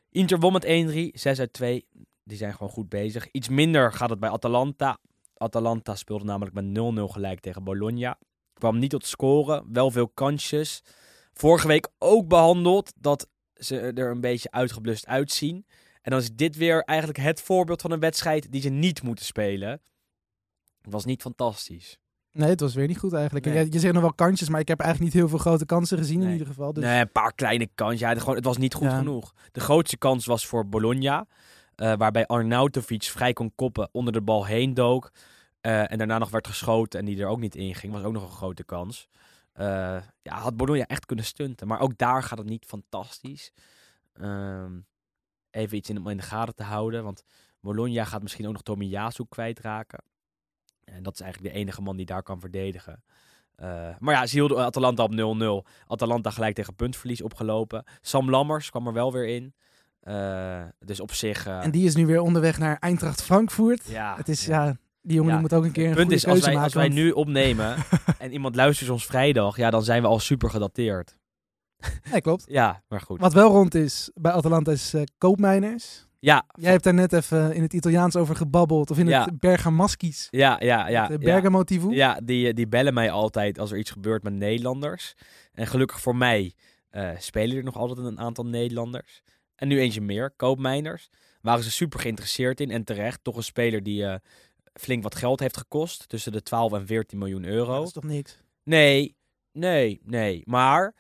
Inter won met 1-3, 6 uit 2. Die zijn gewoon goed bezig. Iets minder gaat het bij Atalanta. Atalanta speelde namelijk met 0-0 gelijk tegen Bologna. Kwam niet tot scoren, wel veel kansjes. Vorige week ook behandeld dat ze er een beetje uitgeblust uitzien. En dan is dit weer eigenlijk het voorbeeld van een wedstrijd die ze niet moeten spelen. Het was niet fantastisch. Nee, het was weer niet goed eigenlijk. Nee. Ja, je zegt nog wel kansjes, maar ik heb eigenlijk niet heel veel grote kansen gezien in ieder geval. Dus Nee, een paar kleine kansjes. Ja, het, gewoon, het was niet goed Ja. genoeg. De grootste kans was voor Bologna. eh, waarbij Arnautovic vrij kon koppen, onder de bal heen dook. eh, en daarna nog werd geschoten en die er ook niet in ging. Was ook nog een grote kans. Eh, ja, had Bologna echt kunnen stunten. Maar ook daar gaat het niet fantastisch. Ehm, even iets in, om in de gaten te houden. Want Bologna gaat misschien ook nog Tomiyasu kwijtraken. En dat is eigenlijk de enige man die daar kan verdedigen. Eh, maar ja, ze hielden Atalanta op 0-0. Atalanta gelijk tegen puntverlies opgelopen. Sam Lammers kwam er wel weer in. Eh, dus op zich... eh, En die is nu weer onderweg naar Eintracht Frankfurt. ja, het is, ja. ja, die jongen Ja, die moet ook een keer een punt goede is, als wij, maken. als wij want- nu opnemen en iemand luistert ons vrijdag, ja, dan zijn we al super gedateerd. Nee, klopt. Ja, maar goed. Wat wel rond is bij Atalanta is eh koopmijners. Ja, Jij hebt daar net even in het Italiaans over gebabbeld. Of in Ja. het Bergamaskis. ja, ja, ja. de ja. Bergamo. Ja, die, eh, die bellen mij altijd als er iets gebeurt met Nederlanders. En gelukkig voor mij eh, spelen er nog altijd een aantal Nederlanders. En nu eentje meer, koopmijners. Waren ze super geïnteresseerd in en terecht. Toch een speler die eh, flink wat geld heeft gekost. Tussen de 12 en 14 miljoen euro. Dat is toch niks? Nee, nee, nee. Maar,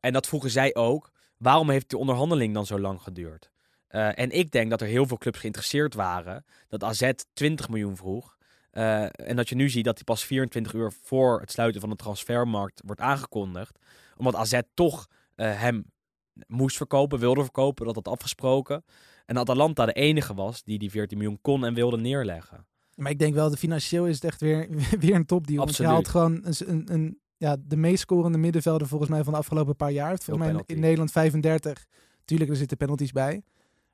en dat vroegen zij ook, waarom heeft de onderhandeling dan zo lang geduurd? Eh, en ik denk dat er heel veel clubs geïnteresseerd waren. Dat AZ 20 miljoen vroeg. Eh, en dat je nu ziet dat die pas 24 uur voor het sluiten van de transfermarkt wordt aangekondigd. Omdat AZ toch eh, hem moest verkopen, wilde verkopen, dat had afgesproken. En Atalanta de enige was die die 14 miljoen kon en wilde neerleggen. Maar ik denk wel, de financieel is het echt weer, weer een topdeal. Want je Absoluut. haalt gewoon een, een, ja, de meest scorende middenvelder volgens mij van de afgelopen paar jaar. Heeft Volgens mij in. Nederland 35. Tuurlijk, er zitten penalties bij.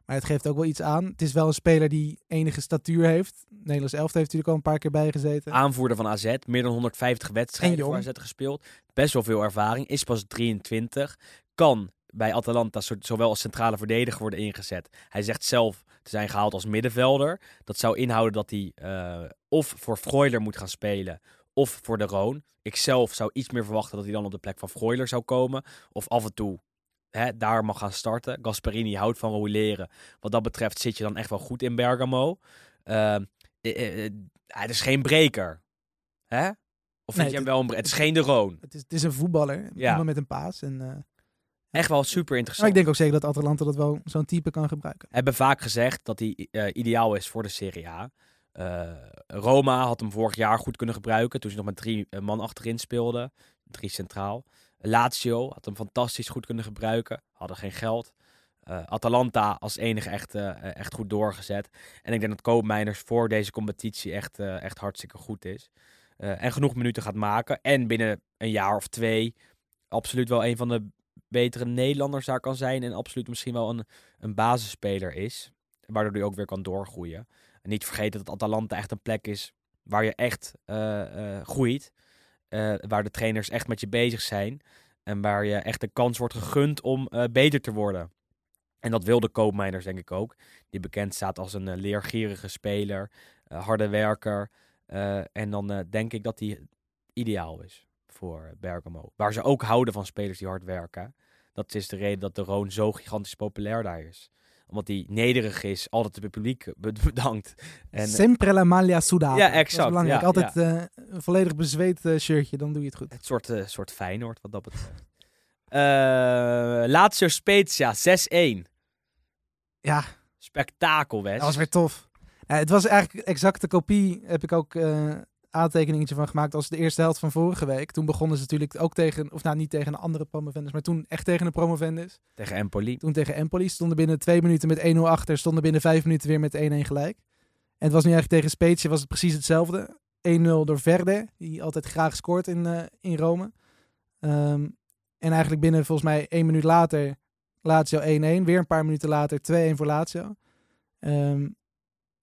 Maar het geeft ook wel iets aan. Het is wel een speler die enige statuur heeft. Nederlands elftal heeft natuurlijk al een paar keer bijgezeten. aanvoerder van AZ. Meer dan 150 wedstrijden En voor. AZ gespeeld. Best wel veel ervaring. Is pas 23. Kan bij Atalanta zo- zowel als centrale verdediger worden ingezet. Hij zegt zelf te zijn gehaald als middenvelder. Dat zou inhouden dat hij eh, of voor Freuler moet gaan spelen of voor de Roon. Ik zelf zou iets meer verwachten dat hij dan op de plek van Freuler zou komen. Of af en toe hè, daar mag gaan starten. Gasperini houdt van roleren. Wat dat betreft zit je dan echt wel goed in Bergamo. Hij is geen breker. Hè? Of vind Nee, je wel een Het is geen de Roon. Het is, het is een voetballer. Ja. Iemand met een paas. En, Echt wel super Maar interessant. ik denk ook zeker dat Atalanta dat wel zo'n type kan gebruiken. hebben vaak gezegd dat hij ideaal is voor de Serie A. Eh, Roma had hem vorig jaar goed kunnen gebruiken toen ze nog met drie eh, man achterin speelde. Drie centraal. Lazio had hem fantastisch goed kunnen gebruiken. Hadden geen geld. Eh, Atalanta als enige echt, echt goed doorgezet. En ik denk dat Koopmeiners voor deze competitie echt, echt hartstikke goed is. En genoeg minuten gaat maken. En binnen een jaar of twee absoluut wel een van de betere Nederlanders daar kan zijn. En absoluut misschien wel een, een basisspeler is. Waardoor hij ook weer kan doorgroeien. En niet vergeten dat Atalanta echt een plek is waar je echt eh, eh, groeit. Eh, waar de trainers echt met je bezig zijn. En waar je echt de kans wordt gegund om beter te worden. En dat wil de koopmijners denk ik ook. Die bekend staat als een leergierige speler. harde werker. en dan denk ik dat hij ideaal is voor Bergamo. Waar ze ook houden van spelers die hard werken. Dat is de reden dat de Roon zo gigantisch populair daar is. Omdat hij nederig is, altijd het publiek be- bedankt. En, Sempre la maglia sudata. Ja, Dat is exact, belangrijk. ja, Altijd eh, een volledig bezweet eh, shirtje, dan doe je het goed. Het soort, eh, soort Feyenoord wat dat betreft. Eh Lazio Spezia 6-1. Ja, Spektakel, Wes. dat was weer tof. Het was eigenlijk exacte kopie, heb ik ook eh aantekeningetje van gemaakt als de eerste helft van vorige week. Toen begonnen ze natuurlijk ook tegen, of nou niet tegen een andere promovendus, maar toen echt tegen een promovendus. Tegen Empoli. Toen tegen Empoli stonden binnen twee minuten met 1-0 achter, stonden binnen vijf minuten weer met 1-1 gelijk. En het was nu eigenlijk tegen Spezia was het precies hetzelfde. 1-0 door Verde, die altijd graag scoort in, eh, in Rome. Ehm, en eigenlijk binnen volgens mij één minuut later Lazio 1-1. Weer een paar minuten later 2-1 voor Lazio. Ehm,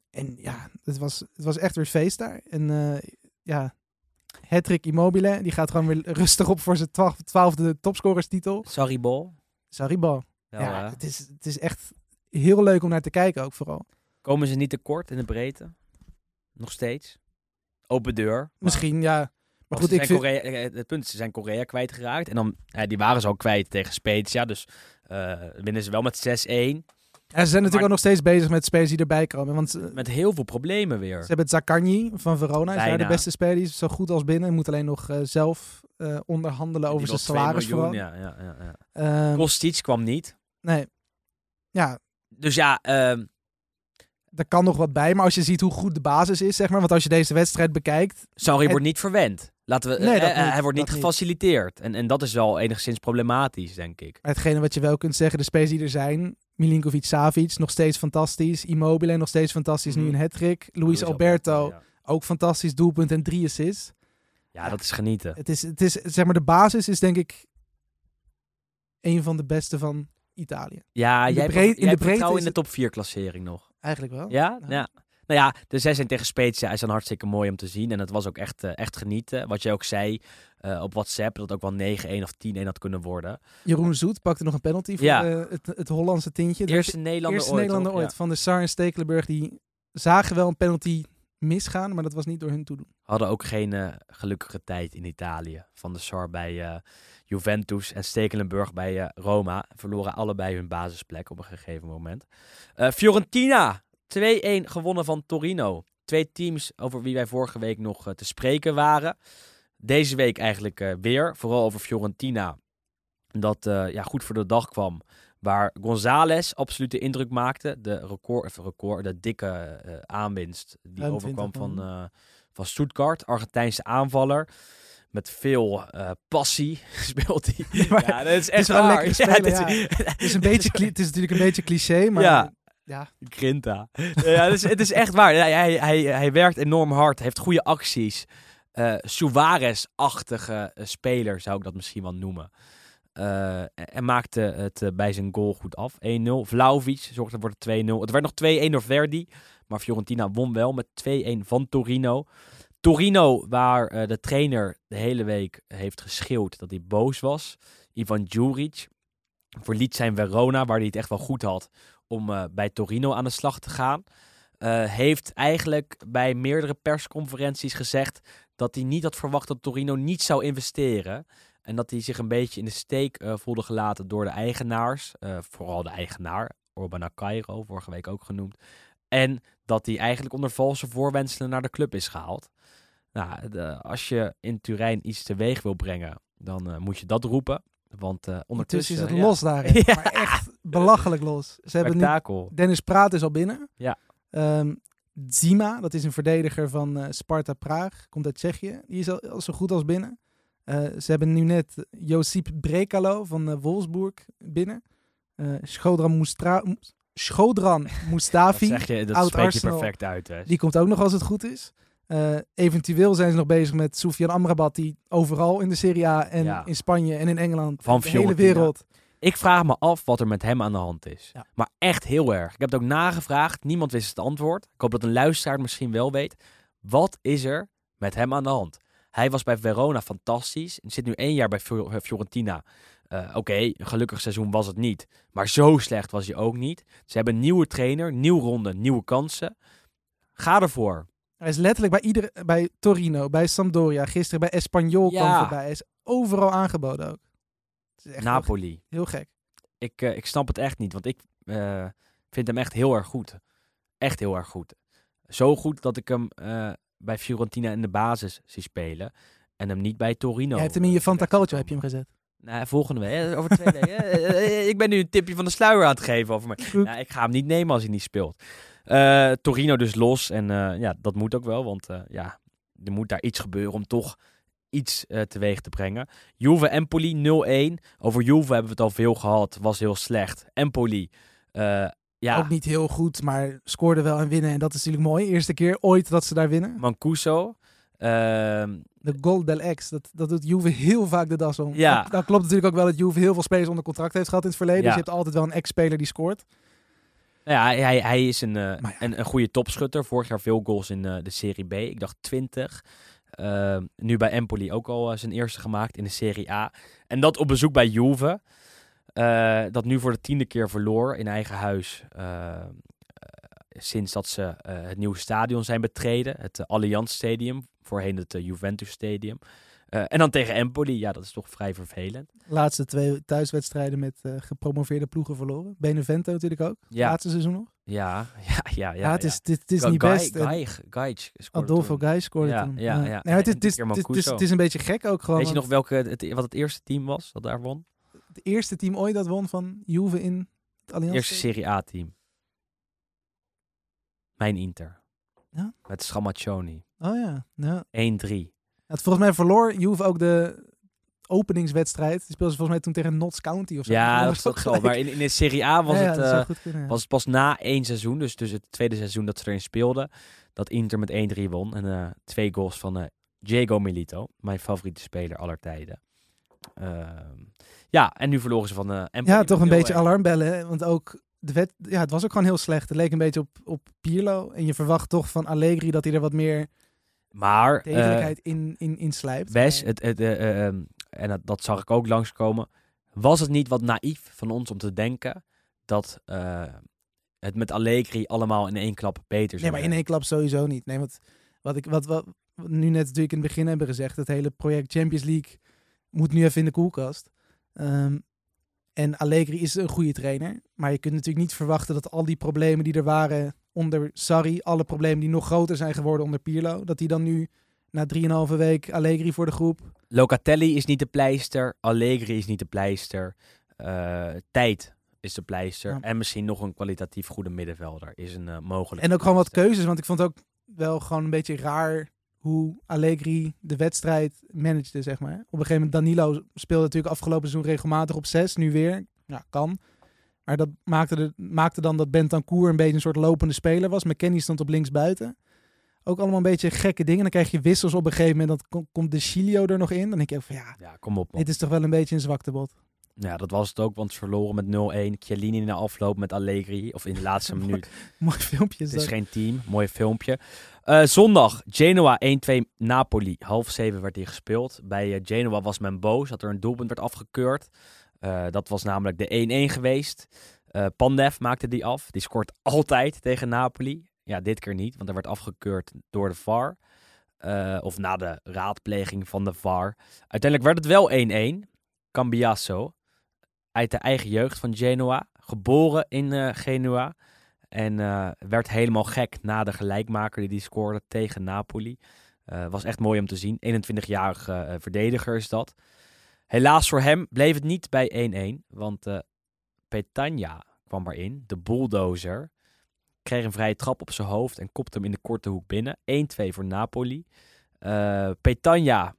en ja, het was, het was echt weer feest daar. En eh ja, Hattrick Immobile, die gaat gewoon weer rustig op voor zijn twaalf- twaalfde topscorerstitel. Sorry, Bol. Saribal. Wel, ja, eh, het is, het is echt heel leuk om naar te kijken ook vooral. Komen ze niet tekort in de breedte? Nog steeds? Open deur. Misschien, ja. Maar goed, ze ik zijn vind... Korea, eh, het punt is, ze zijn Korea kwijtgeraakt. En dan, eh, die waren ze al kwijt tegen Spezia. Dus eh, winnen ze wel met 6-1. Ja, ze zijn natuurlijk Maar- ook nog steeds bezig met spelers die erbij komen. Want ze, Met heel veel problemen weer. ze hebben Zaccagni van Verona. Is daar de beste speler. Die is zo goed als binnen. Moet alleen nog eh, zelf eh, onderhandelen over zijn wil 2 salaris miljoen, vooral. Ja, ja, ja, ja. Ehm, Kostic kwam niet. nee. Ja, Dus ja, ehm, daar kan nog wat bij. Maar als je ziet hoe goed de basis is, zeg maar. Want als je deze wedstrijd bekijkt. Sarri Het- wordt niet verwend. Laten we, Nee, eh, eh, niet, hij wordt niet gefaciliteerd. En, en dat is wel enigszins problematisch, denk ik. Hetgene wat je wel kunt zeggen, de spelers die er zijn. Milinkovic Savic, nog steeds fantastisch. Immobile, nog steeds fantastisch. Nu Mhm. een hat-trick. Luis Alberto, Ja. ook fantastisch. Doelpunt en drie assists. Ja, dat is genieten. Het is, het is, zeg maar, de basis is denk ik een van de beste van Italië. Ja, in de jij breed- hebt, in jij de breedte in de top 4 klassering nog. Eigenlijk wel. Ja? Ja. ja. Nou ja, de 6 en tegen Spezia is dan hartstikke mooi om te zien. En het was ook echt, eh, echt genieten. Wat je ook zei eh, op WhatsApp, dat het ook wel 9-1 of 10-1 had kunnen worden. Jeroen Zoet pakte nog een penalty voor Ja. eh, het, het Hollandse tintje. De Eerste Nederlander eerste ooit. Nederlander ooit. Ja. Van de Sar en Stekelenburg. Die zagen wel een penalty misgaan, maar dat was niet door hun toedoen. Hadden ook geen eh, gelukkige tijd in Italië. Van de Sar bij Juventus en Stekelenburg bij Roma. Verloren allebei hun basisplek op een gegeven moment. Fiorentina, 2-1 gewonnen van Torino. Twee teams over wie wij vorige week nog te spreken waren. Deze week eigenlijk eh, weer. Vooral over Fiorentina. Dat eh, ja, goed voor de dag kwam. Waar González absoluut de indruk maakte. De record, of record de dikke eh, aanwinst. Die overkwam 20 van, eh van Stuttgart. Argentijnse aanvaller. Met veel passie speelt hij. ja, dat is echt wel het is, Het is, een beetje, het is natuurlijk een beetje cliché, maar Ja. ja. Grinta. ja, het, is, het is echt waar. Hij, hij, hij werkt enorm hard. Heeft goede acties. Eh Suarez-achtige eh, speler zou ik dat misschien wel noemen. Eh, en maakte het bij zijn goal goed af. 1-0. Vlaovic zorgde voor de 2-0. Het werd nog 2-1 door Verdi. Maar Fiorentina won wel met 2-1 van Torino. Torino, waar de trainer de hele week heeft geschreeuwd dat hij boos was. Ivan Djuric verliet zijn Verona, waar hij het echt wel goed had om bij Torino aan de slag te gaan. Heeft eigenlijk bij meerdere persconferenties gezegd dat hij niet had verwacht dat Torino niet zou investeren. En dat hij zich een beetje in de steek eh, voelde gelaten door de eigenaars. Eh, vooral de eigenaar, Orbana Cairo, vorige week ook genoemd. En dat hij eigenlijk onder valse voorwenselen naar de club is gehaald. Nou, de- als je in Turijn iets teweeg wil brengen, dan eh, moet je dat roepen. Want eh, Ondertussen is het ja, los daarin. Ja. Maar echt belachelijk los. Ze hebben nu. Dennis Praat is al binnen. Ja. Ehm, Zima, dat is een verdediger van eh, Sparta Praag, komt uit Tsjechië. Die is al, al zo goed als binnen. Eh, ze hebben nu net Josip Brekalo van eh, Wolfsburg binnen. Schodran, Mo- Schodran Dat Mustafi, zeg je, dat oud spreek je Arsenal. perfect uit. Hè. die komt ook nog als het goed is. Eventueel zijn ze nog bezig met Soufiane Amrabat, die overal in de Serie A en Ja. in Spanje en in Engeland, Van de hele wereld. Ik vraag me af wat er met hem aan de hand is. Ja. Maar echt heel erg. Ik heb het ook nagevraagd. Niemand wist het antwoord. Ik hoop dat een luisteraar het misschien wel weet. Wat is er met hem aan de hand? Hij was bij Verona fantastisch. En zit nu één jaar bij Fior- Fiorentina. Eh, Oké, een gelukkig seizoen was het niet. Maar zo slecht was hij ook niet. Ze hebben een nieuwe trainer, nieuwe ronde, nieuwe kansen. Ga ervoor. Hij is letterlijk bij, iedere, bij Torino, bij Sampdoria, gisteren bij Espanyol kwam Ja. voorbij. Hij is overal aangeboden ook. Het is echt heel, Napoli. heel gek. Ik, eh, ik snap het echt niet, want ik eh, vind hem echt heel erg goed. Echt heel erg goed. Zo goed dat ik hem eh, bij Fiorentina in de basis zie spelen. En hem niet bij Torino. Jij hebt hem in je Fanta Calcio heb je hem gezet. Nou, volgende week. Over twee weken. ik ben nu een tipje van de sluier aan het geven over. Goed. Nou, ik ga hem niet nemen als hij niet speelt. Torino dus los. En ja, dat moet ook wel. Want ja, er moet daar iets gebeuren om toch iets eh, teweeg te brengen. Juve Empoli 0-1. Over Juve hebben we het al veel gehad. Was heel slecht. Empoli. eh, ja, Ook niet heel goed, maar scoorde wel en winnen. En dat is natuurlijk mooi. Eerste keer ooit dat ze daar winnen. Mancuso. Ehm, De goal del ex. Dat, dat doet Juve heel vaak de das om. Ja. Dat, dat klopt natuurlijk ook wel dat Juve heel veel spelers onder contract heeft gehad in het verleden. Ja. Dus je hebt altijd wel een ex-speler die scoort. ja, hij, hij, is een, ja. een, een goede topschutter. Vorig jaar veel goals in de Serie B. Ik dacht 20. Ehm, nu bij Empoli ook al eh, zijn eerste gemaakt in de Serie A. En dat op bezoek bij Juve. eh, dat nu voor de tiende keer verloor in eigen huis. eh, sinds dat ze het nieuwe stadion zijn betreden. Het Allianz Stadium. Voorheen het Juventus Stadium. Eh, en dan tegen Empoli. Ja, dat is toch vrij vervelend. Laatste twee thuiswedstrijden met eh, gepromoveerde ploegen verloren. Benevento natuurlijk ook. Ja. Laatste seizoen nog. Ja, ja, ja. Ja, het is, dit, het is niet Guy- best. Guy scoorde Adolfo scoorde Ja, toen. ja, ja. Nee, het, is, het, is, het, het, een beetje gek ook gewoon. Weet je nog welke, het, wat het eerste team was dat daar won? Het eerste team ooit dat won van Juve in het Allianz. eerste Serie A-team. Mijn Inter. Ja? Met Scamaccioni. 1-3. Oh ja. ja. Volgens mij verloor Juve ook de openingswedstrijd. Die speelde ze volgens mij toen tegen Notts County of zo. Ja, Dat is ook gelijk. Maar in, in de Serie A was Ja, het... eh, goed kunnen, ja. was het pas na één seizoen, dus, dus het tweede seizoen dat ze erin speelden, dat Inter met 1-3 won. En eh, twee goals van eh, Diego Milito, mijn favoriete speler aller tijden. Ehm, ja, en nu verloren ze van eh Empoli Ja, toch een beetje 0-1. alarmbellen. Want ook de wet, ja, het was ook gewoon heel slecht. Het leek een beetje op, op Pirlo. En je verwacht toch van Allegri dat hij er wat meer Maar eh, degelijkheid in, in, in slijpt. Wes, Maar- het, het, eh, eh, ehm, en dat, dat zag ik ook langskomen. Was het niet wat naïef van ons om te denken dat eh, het met Allegri allemaal in één klap beter zou Nee, maar in één klap sowieso niet. Nee, want wat ik wat, wat, wat nu net natuurlijk in het begin hebben gezegd, het hele project Champions League moet nu even in de koelkast. Ehm, en Allegri is een goede trainer, maar je kunt natuurlijk niet verwachten dat al die problemen die er waren onder Sarri, alle problemen die nog groter zijn geworden onder Pirlo, dat die dan nu na 3,5 week Allegri voor de groep. Locatelli is niet de pleister, Allegri is niet de pleister, eh, tijd is de pleister Ja. en misschien nog een kwalitatief goede middenvelder is een eh, mogelijk. En ook gewoon wat keuzes, want ik vond ook wel gewoon een beetje raar hoe Allegri de wedstrijd managede, zeg maar. Op een gegeven moment, Danilo speelde natuurlijk afgelopen seizoen regelmatig op zes, nu weer. Ja, kan. Maar dat maakte, de, maakte dan dat Bentancur een beetje een soort lopende speler was. McKennie stond op links buiten. Ook allemaal een beetje gekke dingen. Dan krijg je wissels op een gegeven moment. Dan kom- komt de Chilio er nog in. Dan denk ik van ja, Ja, kom op. man. dit is toch wel een beetje een zwaktebod. Ja, dat was het ook, want ze verloren met 0-1. Chiellini in de afloop met Allegri, of in de laatste minuut. Mooi filmpje Het is dat. geen team. Mooi filmpje. Eh, zondag, Genoa 1-2 Napoli. Half zeven werd hier gespeeld. Bij eh, Genoa was men boos dat er een doelpunt werd afgekeurd. Eh, dat was namelijk de 1-1 geweest. Eh Pandev maakte die af. Die scoort altijd tegen Napoli. Ja, dit keer niet, want er werd afgekeurd door de VAR. Eh, of na de raadpleging van de VAR. Uiteindelijk werd het wel 1-1. Cambiasso, uit de eigen jeugd van Genoa. Geboren in Genua. En werd helemaal gek na de gelijkmaker die die scoorde tegen Napoli. Was echt mooi om te zien. 21-jarige eh, verdediger is dat. Helaas voor hem bleef het niet bij 1-1. Want eh Petagna kwam erin. De bulldozer. Kreeg een vrije trap op zijn hoofd en kopte hem in de korte hoek binnen. 1-2 voor Napoli. Eh Petagna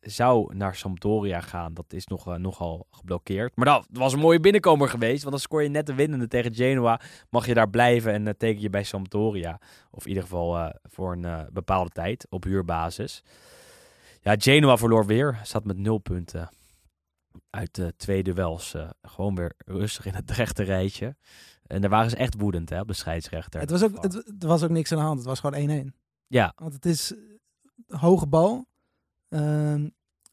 zou naar Sampdoria gaan. Dat is nog, eh, nogal geblokkeerd. Maar dat was een mooie binnenkomer geweest. Want dan scoor je net de winnende tegen Genoa. Mag je daar blijven en eh, teken je bij Sampdoria. Of in ieder geval voor een bepaalde tijd op huurbasis. Ja, Genoa verloor weer. Staat met nul punten uit de twee duels. eh, gewoon weer rustig in het rechte rijtje. En daar waren ze echt woedend hè, op de scheidsrechter. Het was, ook, het, er was ook niks aan de hand. Het was gewoon 1-1. Ja, Want het is eh, hoge bal. Ehm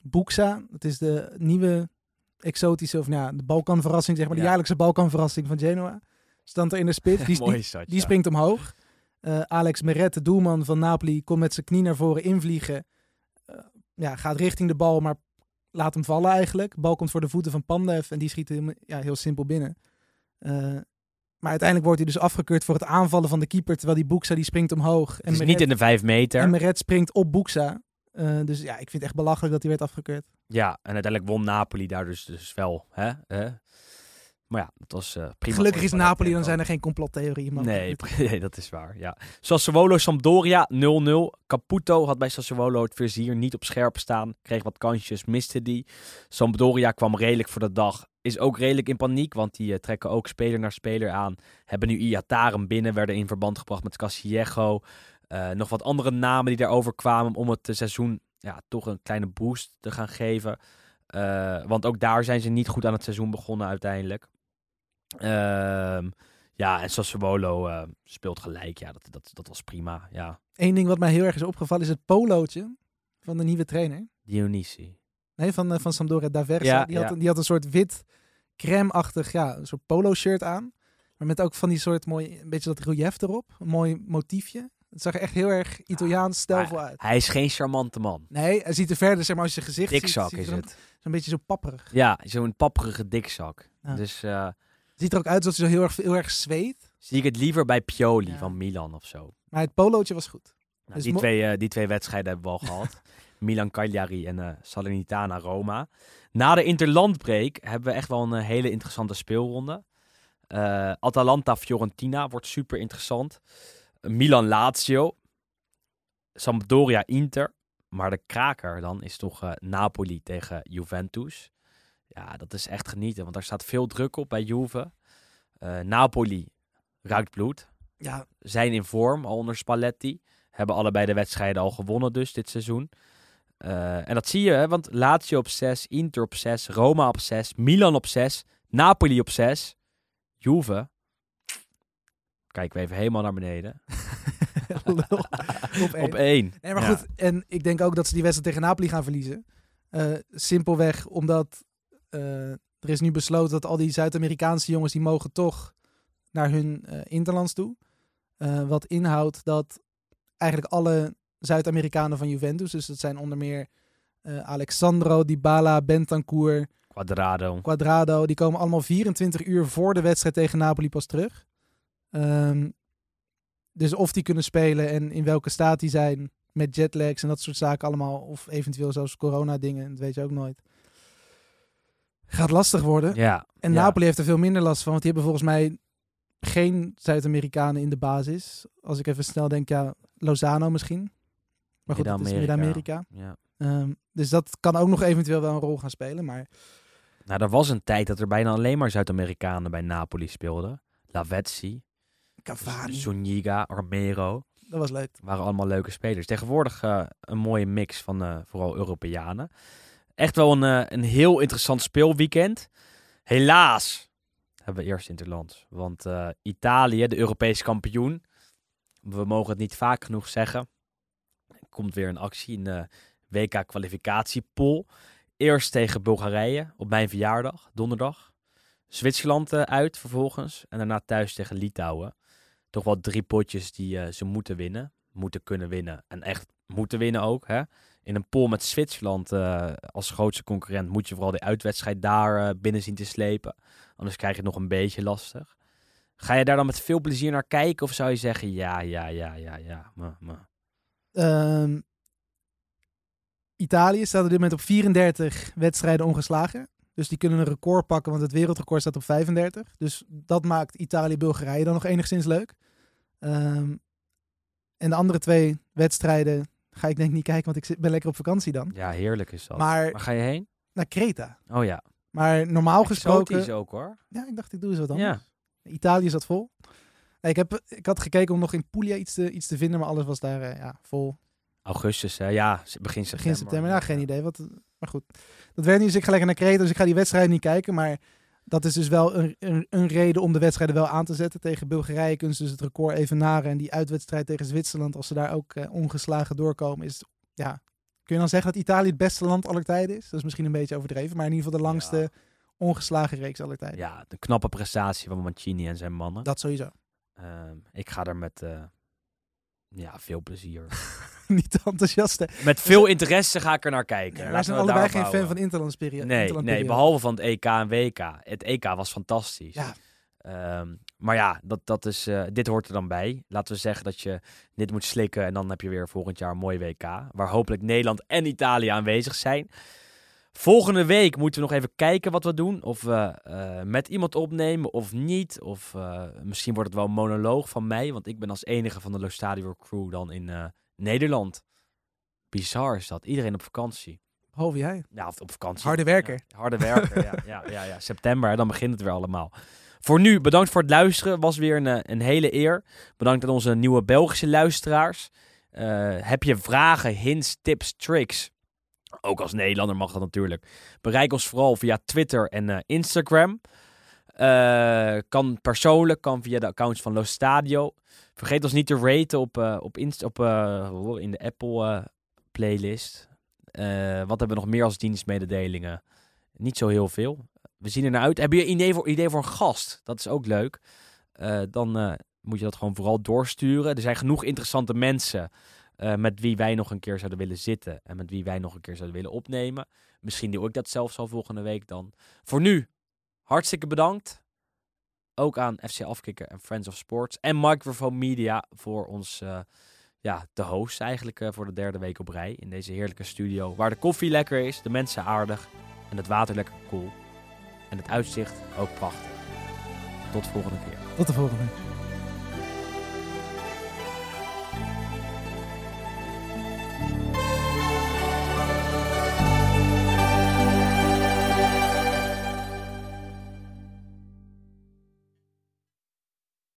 Boeksa, het is de nieuwe exotische, of nou ja, de Balkanverrassing, zeg maar. De Ja. jaarlijkse Balkanverrassing van Genoa. Stand er in de spits. Die, mooi die, dat, springt omhoog. Eh, Alex Meret, de doelman van Napoli, komt met zijn knie naar voren invliegen. Ja, gaat richting de bal, maar laat hem vallen eigenlijk. Bal komt voor de voeten van Pandev en die schiet hem ja, heel simpel binnen. Eh, maar uiteindelijk wordt hij dus afgekeurd voor het aanvallen van de keeper, terwijl die Boeksa die springt omhoog. Het En is Meret- niet in de vijf meter. en Meret springt op Boeksa. Eh, dus ja, ik vind het echt belachelijk dat hij werd afgekeurd. Ja, en uiteindelijk won Napoli daar dus, dus wel. Hè? Hè? Maar ja, dat was eh, prima. Gelukkig is Napoli, dan zijn er geen complottheorieën. Nee, nee, dat is waar. Ja. Sassuolo Sampdoria 0-0. Caputo had bij Sassuolo het vizier niet op scherp staan. Kreeg wat kansjes, miste die. Sampdoria kwam redelijk voor de dag. Is ook redelijk in paniek, want die eh, trekken ook speler naar speler aan. Hebben nu Iataren binnen, werden in verband gebracht met Casiego. Eh, nog wat andere namen die daarover kwamen om het seizoen ja, toch een kleine boost te gaan geven. Want ook daar zijn ze niet goed aan het seizoen begonnen uiteindelijk. Ehm, ja, en Sassuolo eh, speelt gelijk. Ja, dat, dat, dat was prima. Ja, Eén ding wat mij heel erg is opgevallen is het polootje van de nieuwe trainer. Dionisi. Nee, van, eh, van Sampdoria D'Aversa. Ja, die, had, ja. een- die had een soort wit crème-achtig, ja, een soort polo-shirt aan. Maar met ook van die soort mooi, een beetje dat relief erop. Een mooi motiefje. Het zag er echt heel erg Italiaans stijlvol Maar uit. Hij is geen charmante man. Nee, hij ziet er verder, zeg maar, als je zijn gezicht Dikzak ziet is een- het. Zo'n beetje zo papperig. Ja, zo'n papperige dikzak. Ja. Dus eh, Ziet er ook uit alsof hij zo heel erg, heel erg zweet. zie ik het liever bij Pioli Ja. van Milan of zo. Maar het polootje was goed. Nou, Dus die, twee, eh, die twee wedstrijden hebben we al gehad. Milan Cagliari en eh Salernitana Roma. Na de interlandbreek hebben we echt wel een eh, hele interessante speelronde. Eh, Atalanta Fiorentina wordt super interessant. Milan Lazio. Sampdoria Inter. Maar de kraker dan is toch eh, Napoli tegen Juventus. Ja, dat is echt genieten, want daar staat veel druk op bij Juve. Eh, Napoli ruikt bloed Ja, zijn in vorm al onder Spalletti. Hebben allebei de wedstrijden al gewonnen dus dit seizoen. Eh, en dat zie je, hè, want Lazio op 6, Inter op 6, Roma op 6, Milan op 6, Napoli op 6, Juve. Kijken we even helemaal naar beneden. lul. op één. Op 1. Nee, maar goed. En ik denk ook dat ze die wedstrijd tegen Napoli gaan verliezen. Eh, simpelweg omdat er is nu besloten dat al die Zuid-Amerikaanse jongens die mogen toch naar hun eh, interlands toe. Eh, wat inhoudt dat eigenlijk alle Zuid-Amerikanen van Juventus, dus dat zijn onder meer eh, Alexandro, Dybala, Bentancur, Quadrado. Quadrado, die komen allemaal 24 uur voor de wedstrijd tegen Napoli pas terug. Ehm, dus of die kunnen spelen en in welke staat die zijn met jetlags en dat soort zaken allemaal. Of eventueel zelfs corona dingen, dat weet je ook nooit. Gaat lastig worden. Ja. En ja. Napoli heeft er veel minder last van, want die hebben volgens mij geen Zuid-Amerikanen in de basis. Als ik even snel denk, ja, Lozano misschien. Maar goed, dat is Midden-Amerika. Ja. Ehm, dus dat kan ook nog eventueel wel een rol gaan spelen. Maar Nou, er was een tijd dat er bijna alleen maar Zuid-Amerikanen bij Napoli speelden. Lavezzi, Cavani, Zuniga, Romero. dat was leuk. waren allemaal leuke spelers. Tegenwoordig eh, een mooie mix van eh, vooral Europeanen. Echt wel een, eh, een heel interessant speelweekend. Helaas hebben we eerst Interland. Want eh, Italië, de Europese kampioen. We mogen het niet vaak genoeg zeggen. Komt weer een actie in de WK-kwalificatiepool. Eerst tegen Bulgarije op mijn verjaardag, donderdag. Zwitserland eh, uit vervolgens. En daarna thuis tegen Litouwen toch wel drie potjes die ze moeten winnen. Moeten kunnen winnen. En echt moeten winnen ook. Hè? In een pool met Zwitserland eh, als grootste concurrent moet je vooral die uitwedstrijd daar eh, binnen zien te slepen. Anders krijg je het nog een beetje lastig. Ga je daar dan met veel plezier naar kijken? Of zou je zeggen, ja, ja, ja, ja, ja. Maar, maar. Ehm, Italië staat op dit moment op 34 wedstrijden ongeslagen. Dus die kunnen een record pakken, want het wereldrecord staat op 35. Dus dat maakt Italië-Bulgarije dan nog enigszins leuk. Ehm, en de andere twee wedstrijden ga ik denk ik niet kijken, want ik zit- ben lekker op vakantie dan. Ja, heerlijk is dat. Maar Waar ga je heen? naar Kreta. Oh ja. Maar normaal gesproken... Exotisch ook hoor. Ja, ik dacht ik doe eens wat anders. Ja. Italië zat vol. Nee, ik, heb, ik had gekeken om nog in Puglia iets te, iets te vinden, maar alles was daar eh, ja, vol. Augustus, hè? Ja, begin september. Begin september, ja, geen idee. Wat, maar goed, dat werd niet, dus ik ga lekker naar Kreta, dus ik ga die wedstrijd niet kijken. Maar dat is dus wel een, een, een reden om de wedstrijden wel aan te zetten. Tegen Bulgarije kunnen ze dus het record even naren. En die uitwedstrijd tegen Zwitserland, als ze daar ook eh, ongeslagen doorkomen, is, ja... Kun je dan zeggen dat Italië het beste land aller tijden is? Dat is misschien een beetje overdreven, maar in ieder geval de langste Ja. ongeslagen reeks aller tijden. Ja, de knappe prestatie van Mancini en zijn mannen. Dat sowieso. Ehm, ik ga er met eh, ja, veel plezier. niet enthousiast. hè. met veel interesse ga ik er naar kijken. Wij zijn allebei geen fan van Interlands periode. Nee, nee, behalve van het EK en WK. Het EK was fantastisch. Ja. Ehm, maar ja, dat, dat is, eh, dit hoort er dan bij. Laten we zeggen dat je dit moet slikken en dan heb je weer volgend jaar een mooi WK. Waar hopelijk Nederland en Italië aanwezig zijn. Volgende week moeten we nog even kijken wat we doen. Of we eh, met iemand opnemen of niet. Of eh, misschien wordt het wel een monoloog van mij. Want ik ben als enige van de Lo Stadio crew dan in Nederland. Bizar is dat. Iedereen op vakantie. Behalve jij. Ja, of op vakantie. Harde werker. Ja, harde werker, ja, ja, ja, ja. September, dan begint het weer allemaal. Voor nu, bedankt voor het luisteren. Was weer een, eh, een hele eer. Bedankt aan onze nieuwe Belgische luisteraars. Eh, heb je vragen, hints, tips, tricks? Ook als Nederlander mag dat natuurlijk. Bereik ons vooral via Twitter en eh, Instagram. Kan persoonlijk, kan via de accounts van Lo Stadio. Vergeet ons niet te raten op, eh, op, Inst op eh, in de Apple eh, playlist. Wat hebben we nog meer als dienstmededelingen? Niet zo heel veel. We zien er naar uit. Heb je een idee voor, idee voor een gast? Dat is ook leuk. Dan moet je dat gewoon vooral doorsturen. Er zijn genoeg interessante mensen met wie wij nog een keer zouden willen zitten. En met wie wij nog een keer zouden willen opnemen. Misschien doe ik dat zelfs al volgende week dan. Voor nu, hartstikke bedankt. Ook aan FC Afkikker en Friends of Sports. En Microphone Media voor ons, eh, ja, de host eigenlijk eh, voor de derde week op rij. In deze heerlijke studio. Waar de koffie lekker is, de mensen aardig en het water lekker koel. En het uitzicht ook prachtig. Tot volgende keer. Tot de volgende.